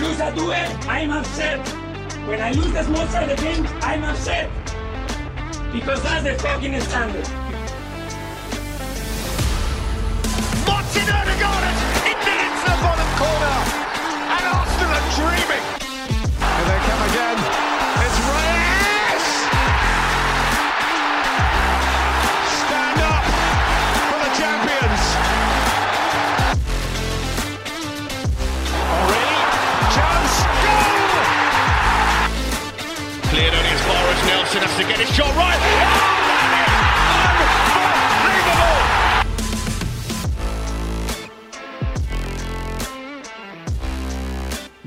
lose a duel, I'm upset. When I lose the small side game, I'm upset. Because that's the fucking standard. Martin Odegaard it into the bottom corner. And Arsenal are dreaming. As has to get his shot right.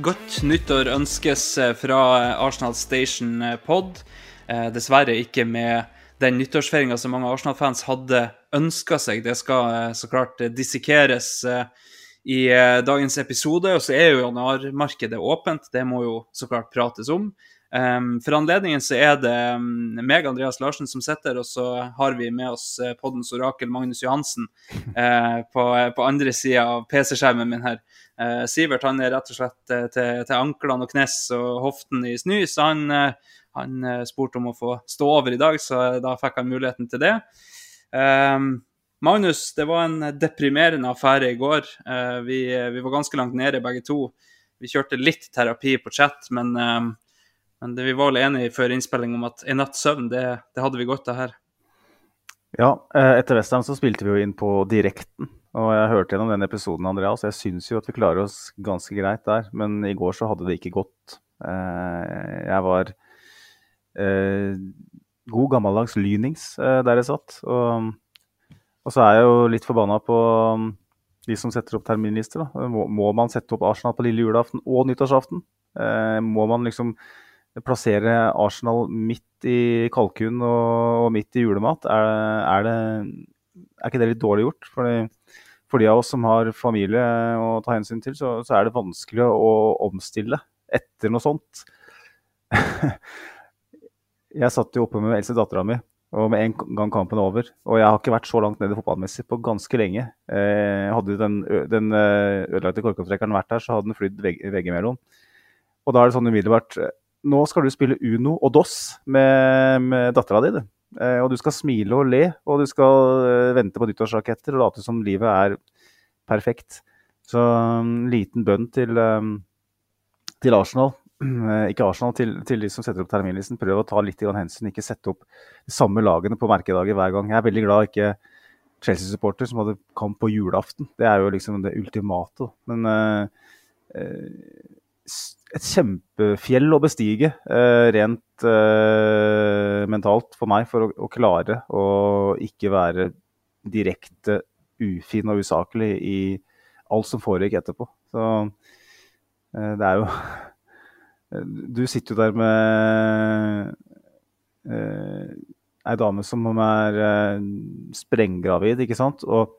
Godt nyttår ønskes eh, fra Arsenal Station eh, Pod. Eh, dessverre ikke med den nyttårsfeiringa som mange Arsenal-fans hadde ønska seg. Det skal eh, så klart eh, dissekeres eh, i eh, dagens episode. Og så er jo januarmarkedet åpent, det må jo så klart prates om. Um, for anledningen så er det um, meg, Andreas Larsen, som sitter, og så har vi med oss uh, poddens orakel Magnus Johansen uh, på, på andre sida av PC-skjermen min her. Uh, Sivert han er rett og slett eh, til, til anklene og knes og hoften i snø, så han, eh, han eh, spurte om å få stå over i dag, så da fikk han muligheten til det. Um, Magnus, det var en deprimerende affære i går. Eh, vi, vi var ganske langt nede begge to. Vi kjørte litt terapi på chat, men, eh, men det, vi var vel enige før innspilling om at en natts søvn, det, det hadde vi godt av her. Ja, eh, etter Westham så spilte vi jo inn på direkten. Og jeg hørte gjennom den episoden, Andreas. Jeg syns jo at vi klarer oss ganske greit der. Men i går så hadde det ikke gått. Eh, Jeg var eh, god gammeldags lynings der jeg satt. Og, og så er jeg jo litt forbanna på um, de som setter opp terminlister. Må, må man sette opp Arsenal på lille julaften og nyttårsaften? Må man liksom plassere Arsenal midt i kalkun og, midt i julemat? Er, er, det, er ikke det litt dårlig gjort? Fordi, for de av oss som har familie å ta hensyn til, så, så er det vanskelig å omstille etter noe sånt. jeg satt jo oppe med eldste dattera mi, og med en gang kampen er over. Og jeg har ikke vært så langt nede fotballmessig på ganske lenge. Eh, hadde den, den eh, ødelagte korkopptrekkeren vært der, så hadde den flydd vegg, veggimellom. Og da er det sånn umiddelbart Nå skal du spille Uno og DOS med, med dattera di, du. Eh, og du skal smile og le, og du skal eh, vente på nyttårsraketter og late som livet er perfekt. Så en liten bønn til, eh, til Arsenal. Ikke Arsenal, til, til de som setter opp terminlisten. Prøv å ta litt hensyn. Ikke sette opp de samme lagene på merkedager hver gang. Jeg er veldig glad ikke Chelsea-supporter som hadde kamp på julaften. Det er jo liksom det ultimate. Men uh, s- et kjempefjell å bestige eh, rent eh, mentalt for meg for å, å klare å ikke være direkte ufin og usaklig i alt som foregikk etterpå. Så eh, det er jo Du sitter jo der med ei dame som er sprenggravid, ikke sant? Og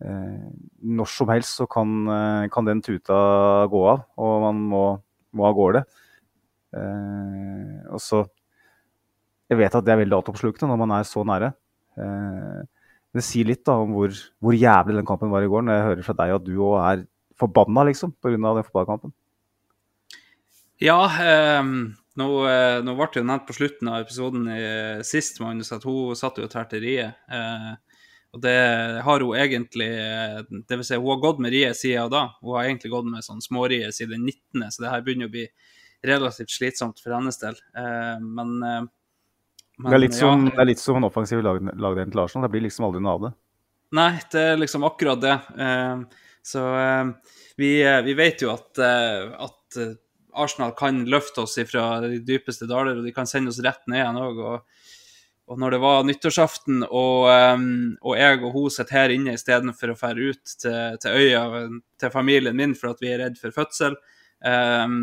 når som helst så kan, eh, kan den tuta gå av, og man må, må av gårde. Eh, og så Jeg vet at det er veldig altoppslukende når man er så nære. men sier litt da om hvor, hvor jævlig den kampen var i går, når jeg hører fra deg at du òg er forbanna, liksom, pga. den fotballkampen. Ja, um nå, eh, nå ble det jo nevnt på slutten av episoden eh, sist, Magnus, at hun satt jo til terteriet. Eh, og det har hun egentlig eh, Det vil si, hun har gått med riet siden da. Hun har egentlig gått med sånn smårie siden den 19., så det her begynner å bli relativt slitsomt for hennes del. Eh, men, eh, men det, er litt som, ja, det er litt som en offensiv lag- lagdelen til Arsenal. Det blir liksom aldri noe av det. Nei, det er liksom akkurat det. Så vi, vi vet jo at, at Arsenal kan løfte oss fra de dypeste daler, og de kan sende oss rett ned igjen òg. Og, og når det var nyttårsaften, og, eh, og jeg og hun sitter her inne istedenfor å dra ut til, til øya til familien min for at vi er redd for fødsel, um,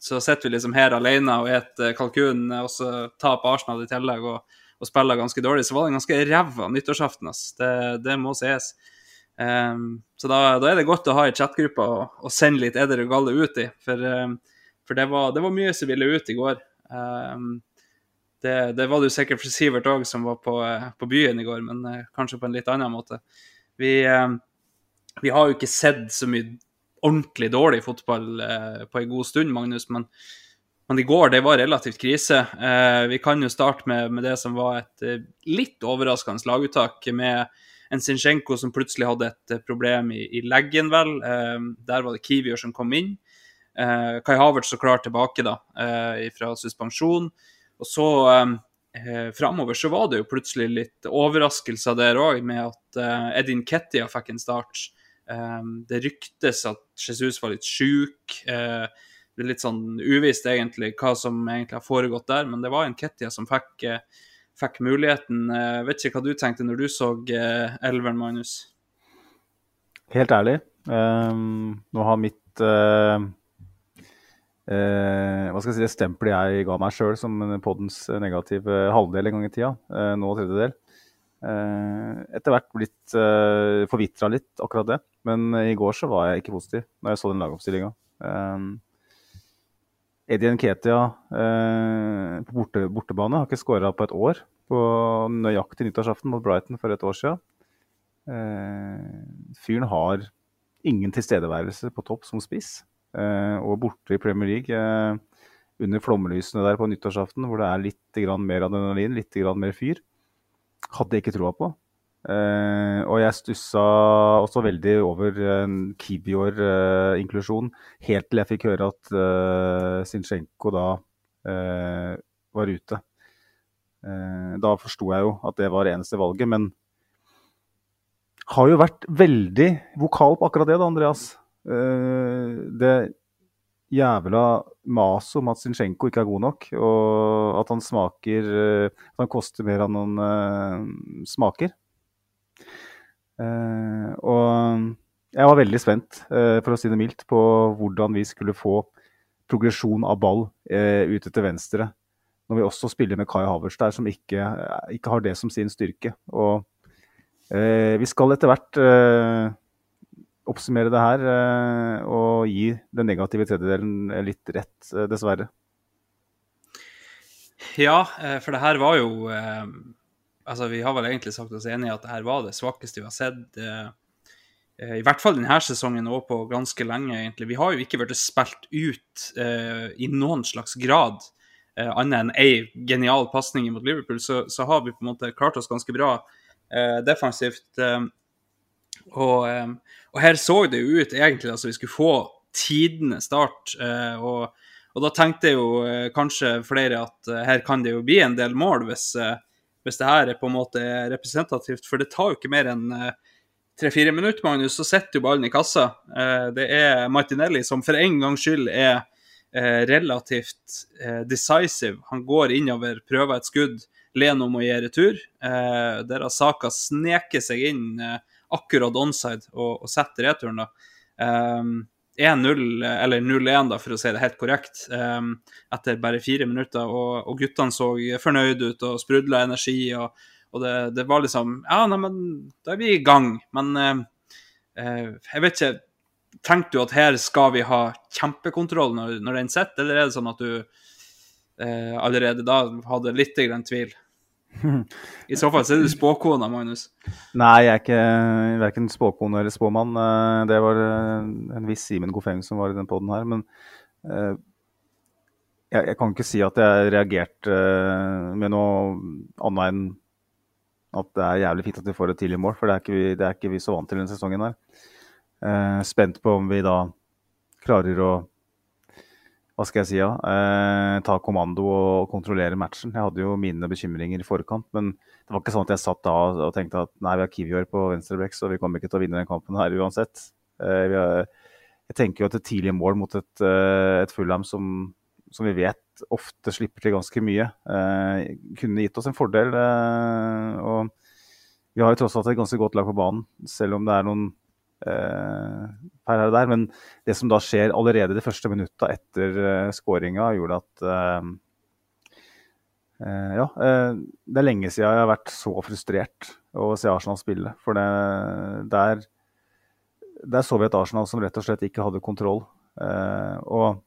så sitter vi liksom her alene og spiser kalkun, og så taper Arsenal i tillegg og, og, spiller ganske dårlig. Så var det en ganske ræva nyttårsaften. ass. Det, det må sies. Um, så da, da, er det godt å ha ei chatgruppe og, og, sende litt eder og galle ut i. For, um, for det, var, det, var, mye som ville ut i går. Um, det, det, var jo sikkert for Sivert òg, som var på, på, byen i går, men uh, kanskje på en litt annen måte. Vi, vi har jo ikke sett så mye ordentlig dårlig fotball på en god stund, Magnus. men men i går det var relativt krise. Eh, vi kan jo starte med, med det som var et eh, litt overraskende laguttak, med en Zinchenko som plutselig hadde et eh, problem i, i leggen, vel. Eh, der var det Kiwior som kom inn. Eh, Kai Havertz så klart tilbake da, eh, fra suspensjon. Og så eh, framover så var det jo plutselig litt overraskelser der òg, med at eh, Edin Kettia fikk en start. Eh, det ryktes at Jesus var litt sjuk. det er litt sånn uvisst egentlig hva som egentlig har foregått der, men det var en Kettia som fikk fikk muligheten. Jeg vet ikke hva du tenkte når du så uh, elveren, Magnus? Helt ærlig, um, nå har mitt uh, uh, skal jeg si, det stempelet jeg ga meg sjøl som poddens negative halvdel en gang i tida, nå tredjedel, etter hvert blitt forvitra litt, akkurat det. Men i går så var jeg ikke positiv når jeg så den lagoppstillinga. Eddie Nketia eh, på borte, bortebane har ikke skåra på et år. På nøyaktig nyttårsaften mot Brighton for et år. Eh, fyren har ingen tilstedeværelse på topp som spiss. Eh, og borte i Premier League, eh, under flomlysene der på nyttårsaften, hvor det er litt mer adrenalin, litt mer fyr, hadde jeg ikke troa på. Uh, og jeg stussa også veldig over en Kibior-inklusjon, uh, helt til jeg fikk høre at uh, Sinchenko da uh, var ute. da forsto jeg jo at det var det eneste valget, men har jo vært veldig vokal på akkurat det, da, Andreas. det jævla mas om at Zinchenko ikke er god nok, og at han smaker At han koster mer enn han smaker. Uh, og jeg var veldig spent, uh, for å si det mildt, på hvordan vi skulle få progresjon av ball uh, ute til venstre. Når vi også spiller med Kai Havertz der, som ikke, ikke, har det som sin styrke. Og vi skal etter hvert oppsummere det her og gi den negative tredjedelen litt rett, dessverre. Ja, for det her var jo altså, Vi har vel egentlig sagt oss enig i at det her var det svakeste vi har sett. Eh, eh, I hvert fall denne sesongen og på ganske lenge, egentlig. Vi har jo ikke vært spilt ut eh, i noen slags grad, eh, annet enn ei genial pasning mot Liverpool, så, så, har vi på en måte klart oss ganske bra eh, defensivt. Eh, og, og, her så det jo ut egentlig altså vi skulle få tidenes start. og og da tenkte jo kanskje flere at her kan det jo bli en del mål hvis, hvis det her er på en måte representativt. For det tar jo ikke mer enn eh, tre-fire minutter, Magnus, så setter jo ballen i kassa. Eh, det er Martinelli som for en gangs skyld er eh, relativt decisive. Han går innover, prøver et skudd, Leno om å gi retur. Der har Saka sneket seg inn akkurat onside og, og setter returen, da. 1-0, eller 0-1, da, for å si det helt korrekt, um, etter bare fire minutter. Og, og guttene så fornøyd ut og sprudla energi. Og, og det, det, var liksom Ja, nei, da er vi i gang. Men uh, uh, jeg vet ikke Tenkte du at her skal vi ha kjempekontroll når, når den sitter, eller er det sånn at du uh, allerede da hadde litt grann tvil? I så fall så er du spåkona, Magnus. Nei, jeg er ikke verken spåkone eller spåmann. Eh, det var eh, en viss Simen Gofeng som var i den poden her. Men uh, jeg, jeg, kan ikke si at jeg reagerte med noe annet enn at det er jævlig fint at vi får et tidlig mål, for det er ikke vi, er ikke vi så vant til denne sesongen her. Spent på om vi da klarer å hva skal jeg si, ja, eh, ta kommando og kontrollere matchen. Jeg hadde jo mine bekymringer i forkant, men det var ikke sånn at jeg satt da og tenkte at nei, vi har Kiwior på venstreback, så vi kommer ikke til å vinne den kampen her uansett. Eh, har, jeg tenker jo at et tidlig mål mot et, eh, et Fulham som, som, vi vet ofte slipper til ganske mye, eh, kunne gitt oss en fordel. Eh, og vi har jo tross alt et ganske godt lag på banen, selv om det er noen eh, her og der. Men det som da skjer allerede de første minutta etter uh, skåringa, gjorde at uh, Ja, det er lenge siden jeg har vært så frustrert å se Arsenal spille. For det, der, der så vi et Arsenal som rett og slett ikke hadde kontroll. og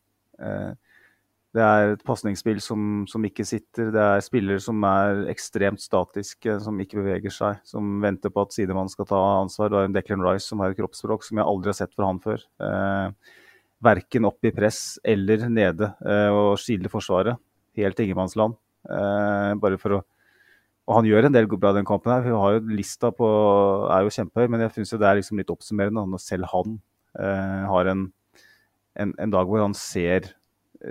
det er et pasningsspill som, som, ikke sitter. Det er spillere som er ekstremt statiske, som ikke beveger seg. Som venter på at sidemannen skal ta ansvar. Det er en Declan Rice som har et kroppsspråk som jeg aldri har sett fra han før. Eh, verken opp i press eller nede eh, og skille forsvaret. Helt ingenmannsland. Eh, bare for å Og han gjør en del bra i den kampen. her. Vi har jo Lista på, er jo kjempehøy, men jeg syns det er liksom litt oppsummerende når selv han eh, har en, en, en dag hvor han ser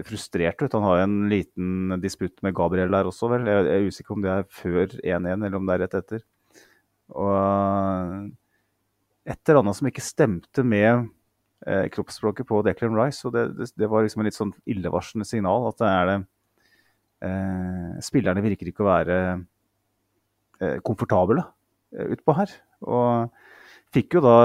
frustrert ut. Han har en liten disputt med Gabriel der også, vel. Jeg er usikker om det er før 1-1, eller om det er rett etter. Og et eller annet som ikke stemte med eh, kroppsspråket på Declan Rice. og det, det, det, var liksom en litt sånn illevarslende signal. At det er det eh, Spillerne virker ikke å være eh, komfortable eh, utpå her. Og fikk jo da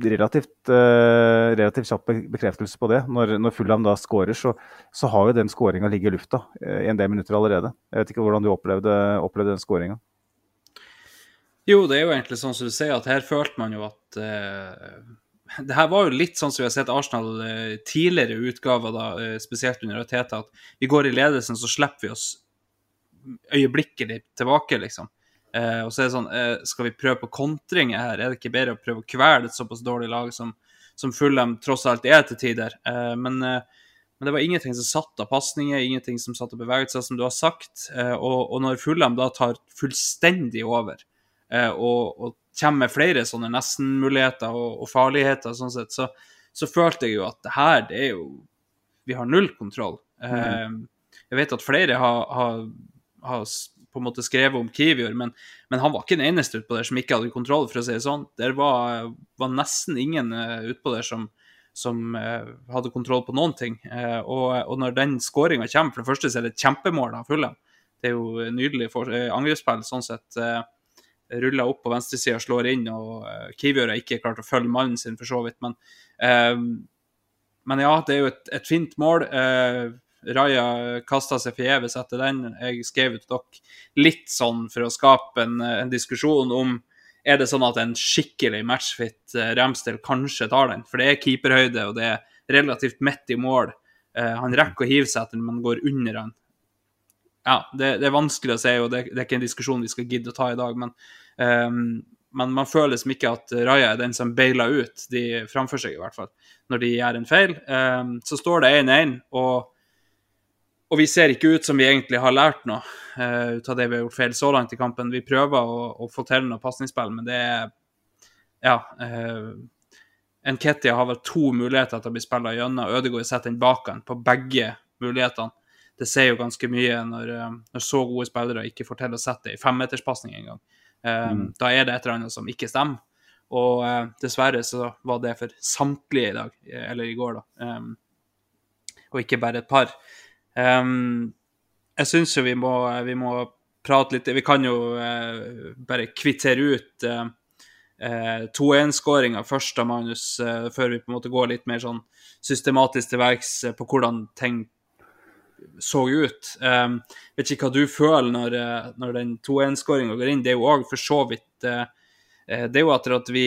relativt, uh, relativt kjapp bekreftelse på det. Når, når Fulham da skårer, så, så, har jo den skåringa ligget i lufta uh, i en del minutter allerede. Jeg vet ikke hvordan du opplevde, opplevde den skåringa? Jo, det er jo egentlig sånn som du sier, at her følte man jo at uh, det her var jo litt sånn som vi har sett Arsenal tidligere utgaver, da, spesielt under Teta, at vi går i ledelsen, så slipper vi oss øyeblikkelig tilbake, liksom. Eh, og så er det sånn, eh, skal vi prøve på kontringer her? Er det ikke bedre å prøve å kvele et såpass dårlig lag som, som Fulham tross alt er til tider? Eh, men, eh, men, det var ingenting som satt av pasninger, ingenting som satt av bevegelser, som du har sagt. Eh, og, og, når Fulham da tar fullstendig over eh, og, og, kommer med flere sånne nesten-muligheter og, og, farligheter, sånn sett, så, så, følte jeg jo at det her, det er jo Vi har null kontroll. Mm. Jeg vet at flere har, har, har på en måte skrevet om Kivior, men, men, han var ikke den eneste utpå der som ikke hadde kontroll, for å si det sånn. Det var, var nesten ingen uh, utpå der som, som uh, hadde kontroll på noen ting. Uh, og, og, når den skåringa kommer, for det første så er det et kjempemål av Fulham. Det er jo nydelig for, uh, angrepsspill sånn sett. Uh, ruller opp på venstresida, slår inn, og uh, Kivior har ikke klart å følge mannen sin, for så vidt. Men, men ja, det er jo et, et fint mål. Uh, Raja kasta seg forgjeves etter den. Jeg skrev ut dere litt sånn for å skape en, en, diskusjon om er det sånn at en skikkelig matchfit remstel Ramsdale kanskje tar den. For det er keeperhøyde, og det er relativt midt i mål. Uh, han rekker å hive seg etter den, men går under han. Ja, det, det, er vanskelig å si, og det, det, er ikke en diskusjon vi skal gidde å ta i dag. Men, um, men man føler som ikke at Raja er den som beiler ut de framfor seg, i hvert fall, når de gjør en feil. Um, så står det 1-1, og og vi ser ikke ut som vi egentlig har lært noe uh, ut av det vi har gjort feil så langt i kampen. Vi prøver å, å få til noe pasningsspill, men det er Ja. Uh, Nketia har vel to muligheter til å bli spilla gjennom. Ødegaard setter den bak han på begge mulighetene. Det sier jo ganske mye når, uh, når så gode spillere ikke får til å sette det i femmeterspasning engang. Mm. Da er det et eller annet som ikke stemmer. Og dessverre så var det for samtlige i dag, eller i går, da. Um, og ikke bare et par. Um, jeg syns jo vi må, vi må, prate litt Vi kan jo uh, bare kvittere ut uh, uh, 2-1-skåringa først da, Magnus, før vi på en måte går litt mer sånn systematisk til verks på hvordan ting så ut. Um, vet ikke hva du føler når, når den 2-1-skåringa går inn. Det er jo òg for så vidt Det er jo etter at vi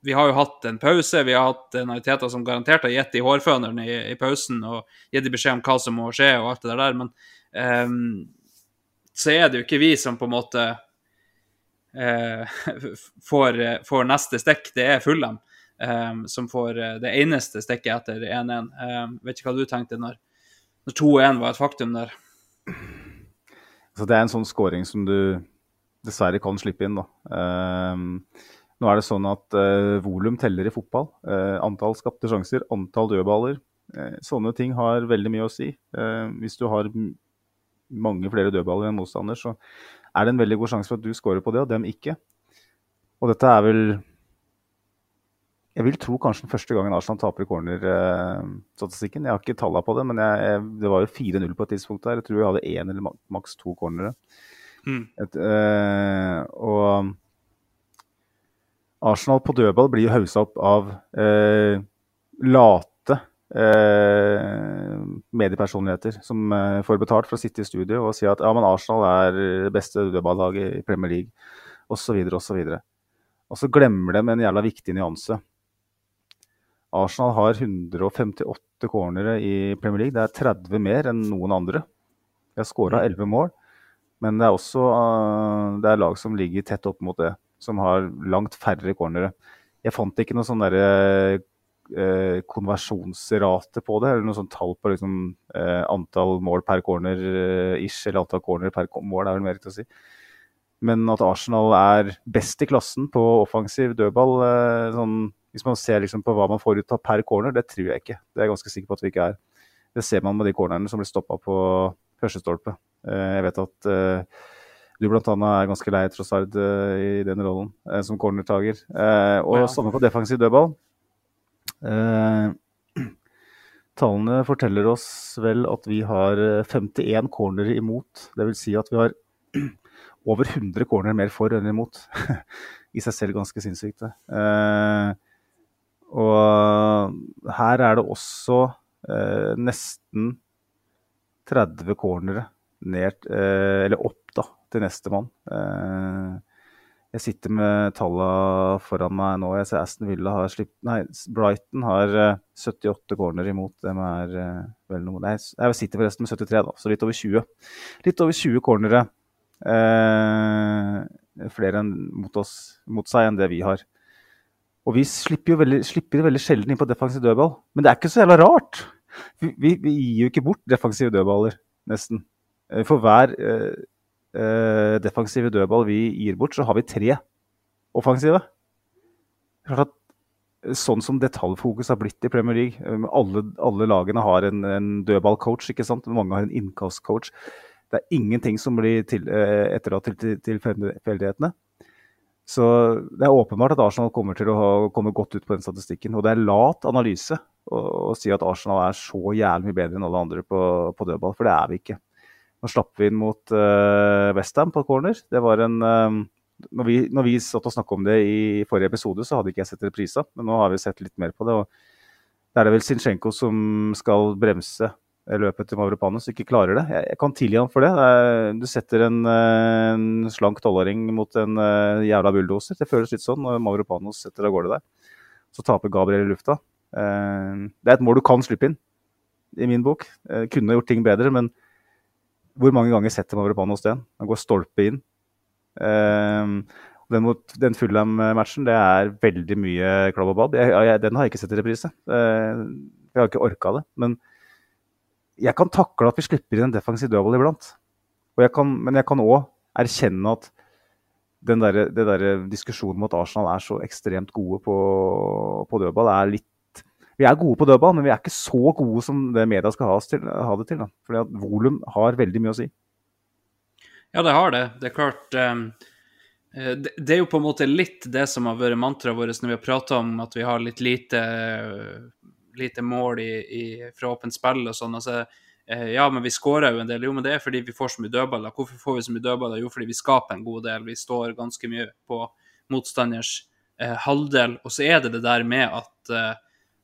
vi har jo hatt en pause. Vi har hatt Nariteta som garantert har gitt de hårføneren i, i, pausen og gitt de beskjed om hva som må skje og alt det der. Men um, så er det jo ikke vi som på en måte uh, får, får, neste stikk. Det er Fulham um, som får uh, det eneste stikket etter 1-1. Um, vet ikke hva du tenkte når, når 2-1 var et faktum der? Så det er en sånn scoring som du dessverre kan slippe inn, da. Um, nå er det sånn at uh, volum teller i fotball. Uh, antall skapte sjanser, antall dødballer. Uh, sånne ting har veldig mye å si. Hvis du har mange flere dødballer enn motstander, så er det en veldig god sjanse for at du scorer på det, og dem ikke. Og dette er vel Jeg vil tro kanskje den første gangen Arsenal taper i cornerstatistikken. Jeg har ikke tallene på det, men jeg, jeg, det var jo 4-0 på et tidspunkt der. Jeg tror jeg hadde én eller maks to cornere. Mm. Et, og Arsenal på dødball blir jo haussa opp av eh, late eh, mediepersonligheter som eh, får betalt for å sitte i studio og si at ja, men Arsenal er det beste dødballaget i Premier League, osv., osv. Og så glemmer de en jævla viktig nyanse. Arsenal har 158 cornere i Premier League. Det er 30 mer enn noen andre. De har skåra 11 mål, men det er også uh, det er lag som ligger tett opp mot det, som har langt færre cornere. Jeg fant ikke noe sånn derre eh, konversjonsrate på det, eller noe sånt tall på liksom, eh, antall mål per corner ish, eller antall corner per mål, er vel mer riktig å si. Men at Arsenal er best i klassen på offensiv dødball, sånn, hvis man ser liksom på hva man får ut av per corner, det tror jeg ikke. Det er jeg ganske sikker på at vi ikke er. Det ser man med de cornerne som blir stoppa på første stolpe. Eh, jeg vet at uh, du bl.a. er ganske lei Trossard uh, i den rollen uh, som cornertaker. og ja. samme på defensiv dødball. tallene forteller oss vel at vi har 51 cornere imot. Det vil si at vi har over 100 corner mer for enn imot. I seg selv ganske sinnssykt. og her er det også nesten 30 cornere ned, eh, eller opp til nestemann. Eh, jeg sitter med tallene foran meg nå. Jeg ser Aston Villa har slipp, Nei, Brighton har 78 eh, corner imot. Dem er vel noe Nei, jeg sitter forresten med 73, da, så litt over 20. Litt over 20 cornere. Eh, flere mot, oss, mot seg enn det vi har. Og vi slipper jo veldig, slipper veldig sjelden inn på defensiv dødball. Men det er ikke så jævla rart. Vi, vi, vi gir jo ikke bort defensive dødballer, nesten. Eh, for hver eh, eh, defensive dødball vi gir bort, så har vi tre offensive. Klart at Sånn som detaljfokus har blitt i Premier League. Eh, alle, alle lagene har en, en dødballcoach, ikke sant? mange har en innkastcoach. Det er ingenting som blir til, etterlatt til tilfeldighetene. Så det er åpenbart at Arsenal kommer til å komme godt ut på den statistikken. Og det er lat analyse å, å si at Arsenal er så jævlig mye bedre enn alle andre på, på dødball, for det er vi ikke. Nå slapp vi inn mot uh, Westham på corner. Det var en um, når, vi, når vi satt og snakka om det i forrige episode, så hadde ikke jeg sett reprisa, men nå har vi sett litt mer på det. og Det er det vel Sinchenko som skal bremse løpet til Mavropanos, ikke klarer det. Jeg, jeg kan tilgi ham for det. Du setter en, en slank tolvåring mot en uh, jævla bulldoser. Det føles litt sånn når Mavropanos setter av gårde der. Så taper Gabriel i lufta. Uh, det er et mål du kan slippe inn, i min bok. Uh, kunne gjort ting bedre, men hvor mange ganger setter Mavropanos den? Han går stolpe inn. Um, den mot den Fulham-matchen, det er veldig mye klabb og babb. Den har jeg ikke sett i reprise. Uh, jeg har ikke orka det. Men jeg kan takle at vi slipper inn en defensiv dødball iblant. Jeg kan, men jeg kan òg erkjenne at den der, der diskusjonen om at Arsenal er så ekstremt gode på, på dødball, er litt vi er gode på dødball, men vi er ikke så gode som det media skal ha, til, ha det til. Da. Fordi at volum har veldig mye å si. Ja, det har det. Det er klart um, det, det, er jo på en måte litt det som har vært mantraet vårt når vi har prata om at vi har litt lite, lite mål i, i, fra åpent spill og sånn. altså eh, ja, men vi skårer jo en del. Jo, men det er fordi vi får så mye dødballer. Hvorfor får vi så mye dødballer? Jo, fordi vi skaper en god del. Vi står ganske mye på motstanders eh, halvdel. Og så er det det der med at eh,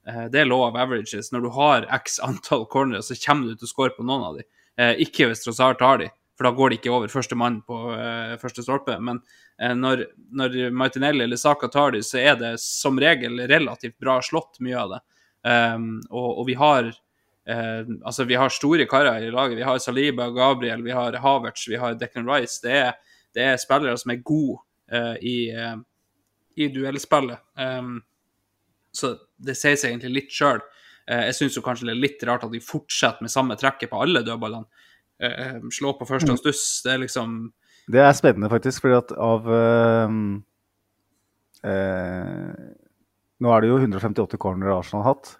det er law of averages. Når du har x antall cornere, så kommer du til å score på noen av dem. Eh, ikke hvis Trossard tar dem, for da går det ikke over første mann på uh, første stolpe. Men når, når, Martinelli eller Saka tar dem, så er det som regel relativt bra slått, mye av det. Um, og, og, vi har uh, altså vi har store karer i laget. Vi har Saliba, Gabriel, vi har Havertz, vi har Declan Rice. Det er, det er spillere som er gode i, i duellspillet. Um, så det sier seg egentlig litt sjøl. Eh, jeg syns kanskje det er litt rart at de fortsetter med samme trekket på alle dødballene. Eh, slå på første og stuss, det er liksom Det er spennende, faktisk, fordi at av øh, øh, Nå er det jo 158 corner Arsenal har hatt.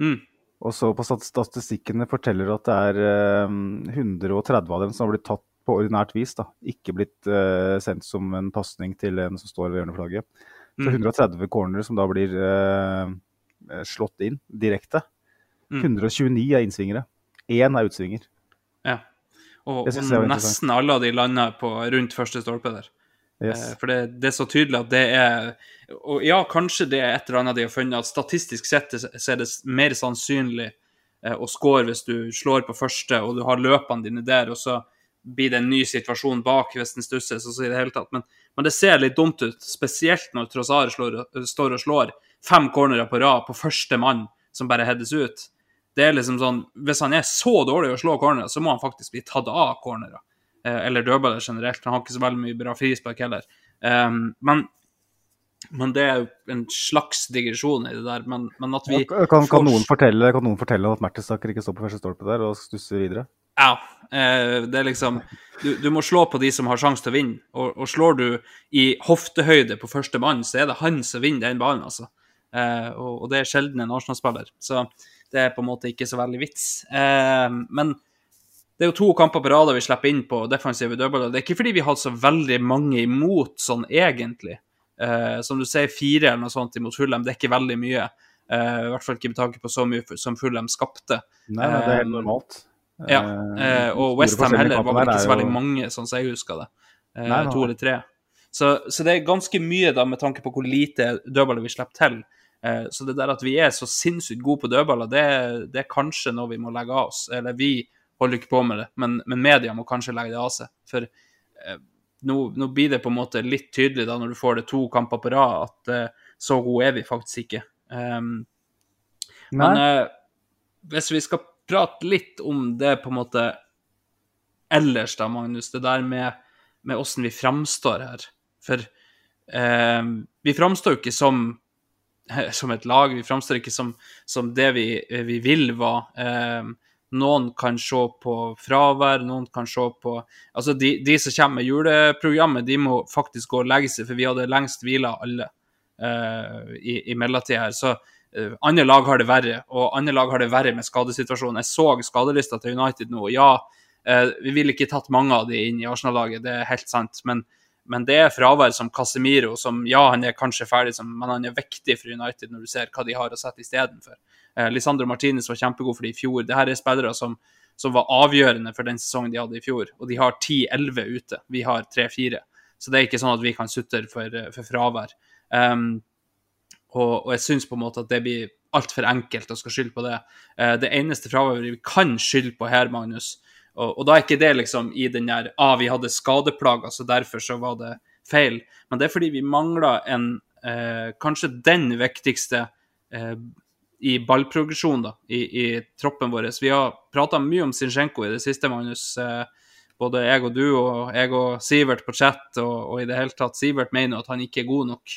Mm. Og så på statistikkene forteller at det er øh, 130 av dem som har blitt tatt på ordinært vis. da, Ikke blitt sendt som en pasning til en som står ved hjørneflagget. Så 130 mm. cornere som da blir slått inn direkte. Mm. 129 er innsvingere. Én er utsvinger. Ja. Og, og nesten alle av de lander på rundt første stolpe der. Yes. Eh, For det, det er så tydelig at det er Og ja, kanskje det er et eller annet de har funnet, at statistisk sett så er det mer sannsynlig eh, å score hvis du slår på første, og du har løpene dine der, og så blir det en ny situasjon bak hvis den stusses, og så i det hele tatt. Men, men det ser litt dumt ut, spesielt når Trossar står og slår fem cornerer på rad på første mann som bare heades ut. Det er liksom sånn, Hvis han er så dårlig å slå cornerer, så må han faktisk bli tatt av cornerer. Eh, eller dødballer generelt. Han har ikke så veldig mye bra frispark heller. Um, men, men det er jo en slags digresjon i det der. Men, men at vi Kan, kan, får- noen fortelle, kan noen fortelle at Mertesaker ikke står på første stolpe der og stusser videre? Ja. Eh, det er liksom du, du må slå på de som har sjanse til å vinne. Og, og slår du i hoftehøyde på første mann, så er det han som vinner den ballen, altså. Eh, og, det er sjelden en Arsenal-spiller. Så det er på en måte ikke så veldig vits. Eh, men det er jo to kamper på rad vi slipper inn på defensive dødballer. Det er ikke fordi vi har så veldig mange imot sånn egentlig. Eh, som du sier, fire eller noe sånt imot Fulham, det er ikke veldig mye. I hvert fall ikke med tanke på så mye som Fulham skapte. Nei, nei, det er helt normalt. Ja, og Westham heller var vel ikke så veldig mange, sånn som jeg husker det. Eh, Nei, nei. to eller tre. Så, så det er ganske mye da med tanke på hvor lite dødballer vi slipper til. Eh, så det der at vi er så sinnssykt gode på dødballer, det, det er kanskje noe vi må legge av oss. Eller vi holder ikke på med det, men, men media må kanskje legge det av seg. For eh, nå, nå blir det på en måte litt tydelig da når du får det to kamper på rad, at eh, så gode er vi faktisk ikke. Um, men eh, hvis vi skal prate litt om det på en måte ellers, da, Magnus, det der med, med hvordan vi framstår her. For eh, vi framstår jo ikke som, som et lag, vi framstår ikke som, som det vi, vi vil var. Eh, noen kan se på fravær, noen kan se på Altså, de, de som kommer med juleprogrammet, de må faktisk gå og legge seg, for vi hadde lengst hvila alle eh, i, i mellomtida her. Så eh, andre lag har det verre, og andre lag har det verre med skadesituasjonen. Jeg så skadelista til United nå. Ja, eh, vi ville ikke tatt mange av de inn i Arsenal-laget, det er helt sant. Men, men det er fravær som Casemiro, som ja, han er kanskje ferdig, men han er viktig for United når du ser hva de har å sette istedenfor. Eh, Lisandro Martinez var kjempegod for dem i fjor. Dette er spillere som, som var avgjørende for den sesongen de hadde i fjor, og de har 10-11 ute. Vi har 3-4. Så det er ikke sånn at vi kan sutre for, for fravær. Um, og, og jeg syns på en måte at det blir altfor enkelt å skal skylde på det. Eh, det eneste fraværet vi kan skylde på her, Magnus, og, og da er ikke det liksom i den der ah, vi hadde skadeplager, så derfor så var det feil. Men det er fordi vi mangler en eh, Kanskje den viktigste eh, i ballprogresjon da, i, i troppen vår. Vi har prata mye om Zinchenko i det siste, Magnus. Eh, både jeg og du og jeg og Sivert på chat, og, og i det hele tatt Sivert mener at han ikke er god nok.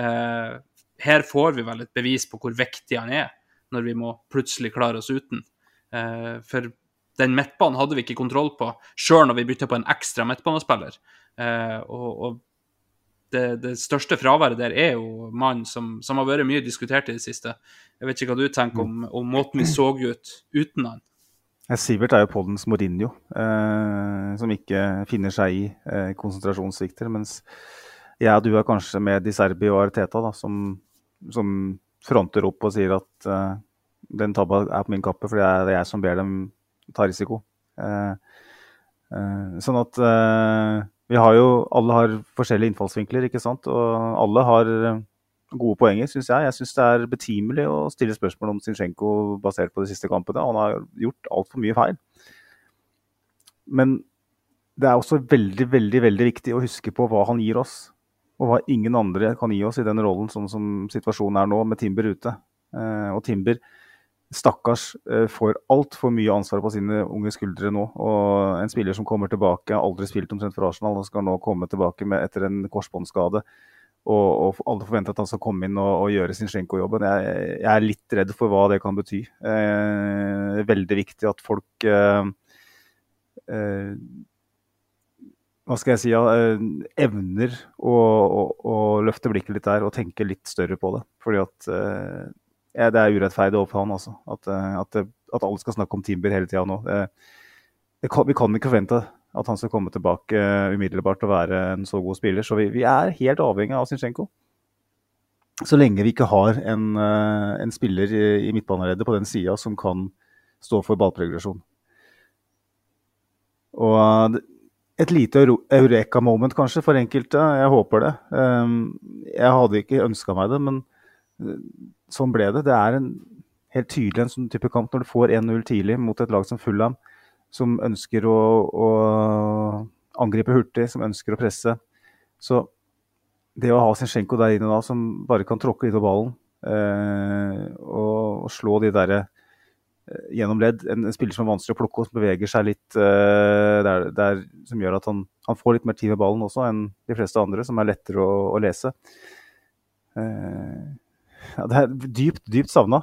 Eh, her får vi vel et bevis på hvor viktig han er, når vi må plutselig klare oss uten. Eh, for den midtbanen hadde vi ikke kontroll på, sjøl når vi bytta på en ekstra midtbanespiller. Eh, og, og det, det, største fraværet der er jo mannen som, som, har vært mye diskutert i det siste. Jeg vet ikke hva du tenker om, om måten vi så ut uten han. Sivert er jo poddens Mourinho, eh, som ikke finner seg i eh, konsentrasjonssvikter. Mens jeg og du er kanskje med Di Serbi og Arteta, da, som, som fronter opp og sier at eh, den tabba er på min kappe, for det er jeg som ber dem ta risiko. Eh, eh, sånn at eh, vi har jo Alle har forskjellige innfallsvinkler, ikke sant. Og alle har gode poenger, syns jeg. Jeg syns det er betimelig å stille spørsmål om Zinsjenko basert på de siste kampene. Han har gjort altfor mye feil. Men det er også veldig, veldig, veldig viktig å huske på hva han gir oss. Og hva ingen andre kan gi oss i den rollen, sånn som situasjonen er nå, med Timber ute. Og Timber, stakkars, eh, får altfor mye ansvar på sine unge skuldre nå. Og en spiller som kommer tilbake, har aldri spilt omtrent for Arsenal, og skal nå komme tilbake med, etter en korsbåndskade. Og, og, alle forventer at han skal komme inn og, og gjøre Zinchenko-jobben. Jeg, jeg, er litt redd for hva det kan bety. Eh, veldig viktig at folk eh, eh, Hva skal jeg si ja, evner å, å, å, løfte blikket litt der og tenke litt større på det. Fordi at eh, ja, det er urettferdig overfor han, altså. At, at, at, alle skal snakke om Timber hele tida nå. Kan, vi kan ikke forvente at han skal komme tilbake umiddelbart og være en så god spiller. Så vi, vi er helt avhengig av Zinchenko. Så lenge vi ikke har en, en spiller i, i midtbaneleddet på den sida som kan stå for ballprogresjon. Og et lite eureka-moment kanskje for enkelte. Jeg håper det. Jeg hadde ikke ønska meg det, men sånn ble det. Det er en, helt tydelig en sånn type kamp når du får 1-0 tidlig mot et lag som Fulham, som ønsker å, å angripe hurtig, som ønsker å presse. Så det å ha Zinchenko der inne da, som bare kan tråkke på ballen eh, og, og slå de derre eh, gjennom ledd, en, en spiller som er vanskelig å plukke og som beveger seg litt eh, der, der, som gjør at han, han, får litt mer tid med ballen også enn de fleste andre, som er lettere å, å lese. Eh, ja, det er dypt, dypt savna.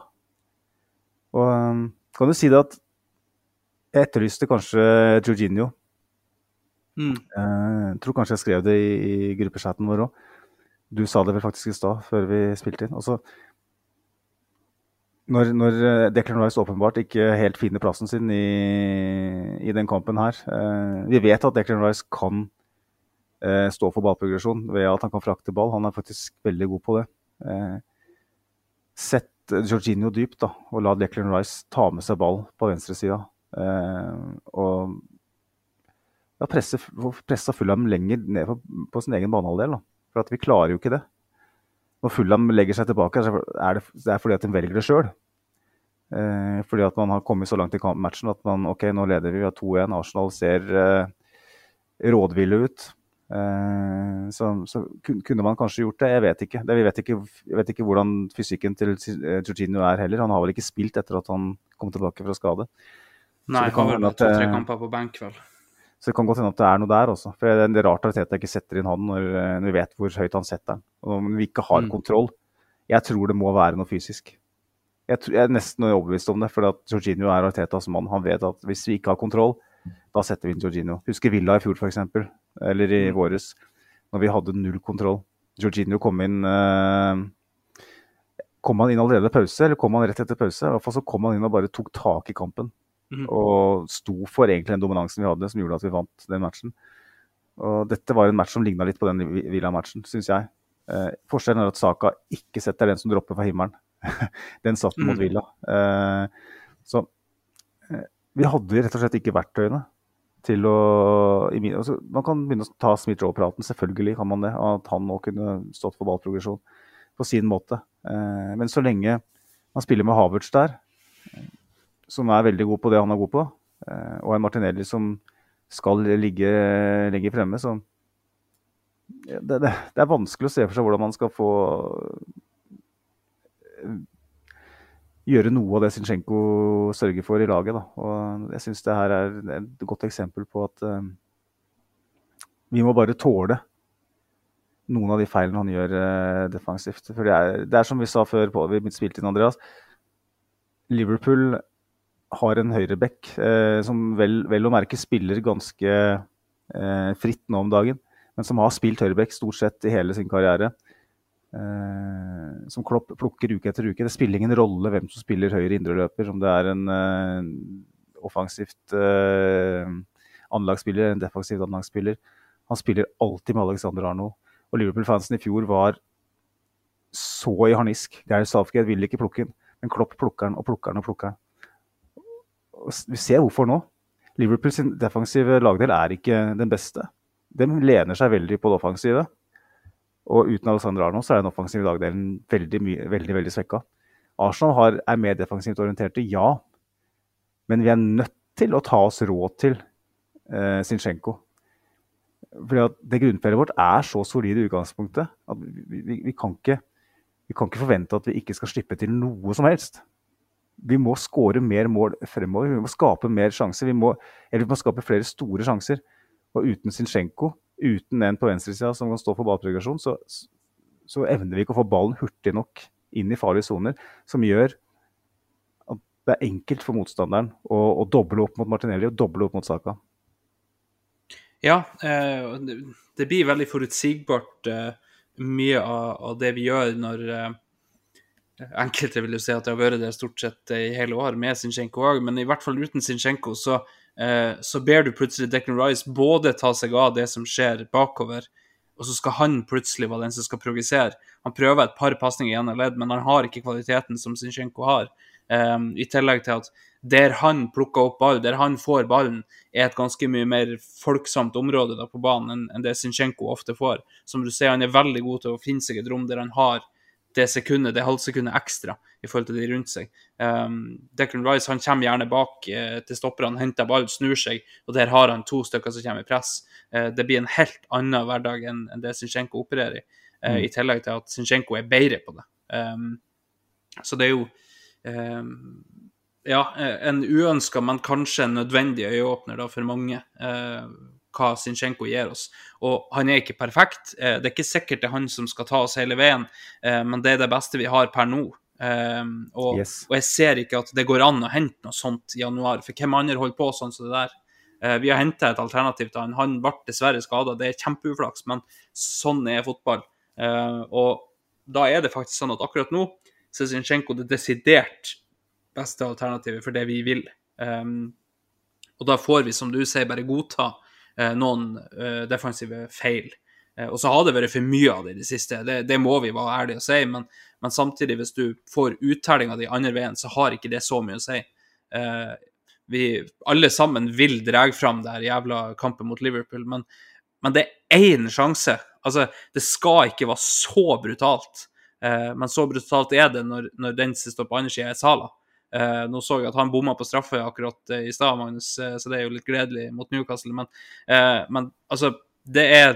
Og um, kan du si det at jeg etterlyste kanskje Jorginho. Mm. Eh, Jeg tror kanskje jeg skrev det i, i gruppechatten vår òg. Du sa det vel faktisk i stad, før vi spilte inn. Også, når, når eh, Declan Rice åpenbart ikke helt finner plassen sin i, i den kampen her eh, Vi vet at Declan Rice kan eh, stå for ballprogresjon ved at han kan frakte ball. Han er faktisk veldig god på det. Sett Jorginho dypt da, og la Declan Rice ta med seg ball på venstresida. Eh, og ja, pressa Fulham lenger ned på, på sin egen banehalvdel. For at vi klarer jo ikke det. Når Fulham legger seg tilbake, er det, det er fordi at de velger det sjøl. Eh, fordi at man har kommet så langt i matchen at man ok, nå leder vi, vi har 2-1. Arsenal ser eh, rådville ut. Eh, så, så kunne man kanskje gjort det. Jeg vet ikke. Det, vi vet ikke. Jeg vet ikke hvordan fysikken til eh, Jorginho er heller. Han har vel ikke spilt etter at han kom tilbake fra skade. Nei, han har vel to-tre eh, kamper på benk, vel. Så det kan godt hende at det er noe der også. For det er er rart at Teta ikke setter inn han når, når vi vet hvor høyt han setter den. Og når vi ikke har Mm. kontroll. Jeg tror det må være noe fysisk. Jeg, tror, jeg er nesten overbevist om det, for Jorginho er Artetas mann. Han vet at hvis vi ikke har kontroll, da setter vi inn Jorginho. Husker Villa i fjor, f.eks. Eller i Mm. våres, når vi hadde null kontroll. Jorginho kom inn eh, Kom han inn allerede pause, eller kom han rett etter pause? I hvert fall så kom han inn og bare tok tak i kampen. Mm. Og sto for egentlig den dominansen vi hadde, som gjorde at vi vant den matchen. Og dette var en match som ligna litt på den Villa-matchen, syns jeg. Eh, forskjellen er at Saka ikke setter den som dropper fra himmelen. den satt mot Mm. Villa. Eh, så eh, vi hadde rett og slett ikke verktøyene til å altså, Man kan begynne å ta Smith-Roe-praten, selvfølgelig kan man det. At han nå kunne stått for ballprogresjon på sin måte. Eh, men så lenge man spiller med Havertz der, som er veldig god på det han er god på, eh, og en Martinelli som skal ligge lenger fremme, så det, det, det er vanskelig å se for seg hvordan man skal få eh, gjøre noe av det Zinchenko sørger for i laget. Da. Og jeg syns det her er et godt eksempel på at uh, vi må bare tåle noen av de feilene han gjør uh, defensivt. For det er, det er som vi sa før på, vi spilte inn, Andreas. Liverpool har en høyreback uh, som vel, vel å merke spiller ganske fritt nå om dagen, men som har spilt høyreback stort sett i hele sin karriere. Eh, som Klopp plukker uke etter uke. Det spiller ingen rolle hvem som spiller høyre indreløper, om det er en uh, offensivt uh, anlagsspiller, en defensivt anlagsspiller. Han spiller alltid med Alexander Arnold. Og Liverpool-fansen i fjor var så i harnisk. Geir Southgate vil ikke plukke den, men Klopp plukker den og plukker den og plukker den. Og Vi ser hvorfor nå. Liverpools defensive lagdel er ikke den beste. De lener seg veldig på det offensive. Og uten Alexander Arnold så er den offensive lagdelen veldig, veldig, veldig svekka. Arsenal har, er mer defensivt orienterte, ja. Men vi er nødt til å ta oss råd til eh, Zinchenko. Fordi at det grunnfjellet vårt er så solid i utgangspunktet at vi, vi, vi, kan ikke, vi kan ikke forvente at vi ikke skal slippe til noe som helst. Vi må skåre mer mål fremover. Vi må skape mer sjanser. Vi må, eller vi må skape flere store sjanser. Og uten Zinchenko, uten en på venstresida som kan stå for ballprogresjon, så, så evner vi ikke å få ballen hurtig nok inn i farlige soner, som gjør at det er enkelt for motstanderen å, å doble opp mot Martinelli og doble opp mot Saka. Ja, eh, det, blir veldig forutsigbart eh, mye av, det vi gjør når eh, Enkelte vil jo si at det har vært det stort sett i hele år med Zinchenko òg, men i hvert fall uten Zinchenko så, så ber du plutselig Declan Rice både ta seg av det som skjer bakover, og så skal han plutselig være den som skal progressere. Han prøver et par pasninger i ene ledd, men han har ikke kvaliteten som Zinchenko har. Um, I tillegg til at der han plukker opp ball, der han får ballen, er et ganske mye mer folksomt område da på banen enn det Zinchenko ofte får. Som du ser, han er veldig god til å finne seg et rom der han har det sekundet, det halvsekundet ekstra i forhold til de rundt seg. Um, Declan Rice han kommer gjerne bak uh, til stopperne, henter ball, snur seg, og der har han to stykker som kommer i press. Uh, det blir en helt annen hverdag enn enn det Zinchenko opererer i, eh, i tillegg til at Zinchenko er bedre på det. Um, så det er jo um, ja, en uønska, men kanskje en nødvendig øyeåpner da for mange. Eh, hva Zinchenko gir oss. Og han er ikke perfekt. Eh, det er ikke sikkert det er han som skal ta oss hele veien, eh, men det er det beste vi har per nå. Eh, og, Yes. og jeg ser ikke at det går an å hente noe sånt i januar, for hvem andre holder på sånn som det der? Vi har henta et alternativ til han. Han ble dessverre skada, det er kjempeuflaks, men sånn er fotball. Eh, og da er det faktisk sånn at akkurat nå så er Zinchenko det desidert beste alternativet for det vi vil. Og da får vi, som du sier, bare godta noen eh, defensive feil. Eh, og så har det vært for mye av det i det siste, det, det må vi være ærlige og si. Men, men samtidig, hvis du får uttellinga di andre veien, så har ikke det så mye å si. Eh, vi alle sammen vil dra fram det her jævla kampen mot Liverpool, men, men det er én sjanse. Altså, det skal ikke være så brutalt. Eh, men så brutalt er det når, når den som står på andre sida, er Sala. Eh, nå så jeg at han bomma på straffe akkurat eh, i stad, Magnus, eh, så det er jo litt gledelig mot Newcastle. Men, eh, men altså, det er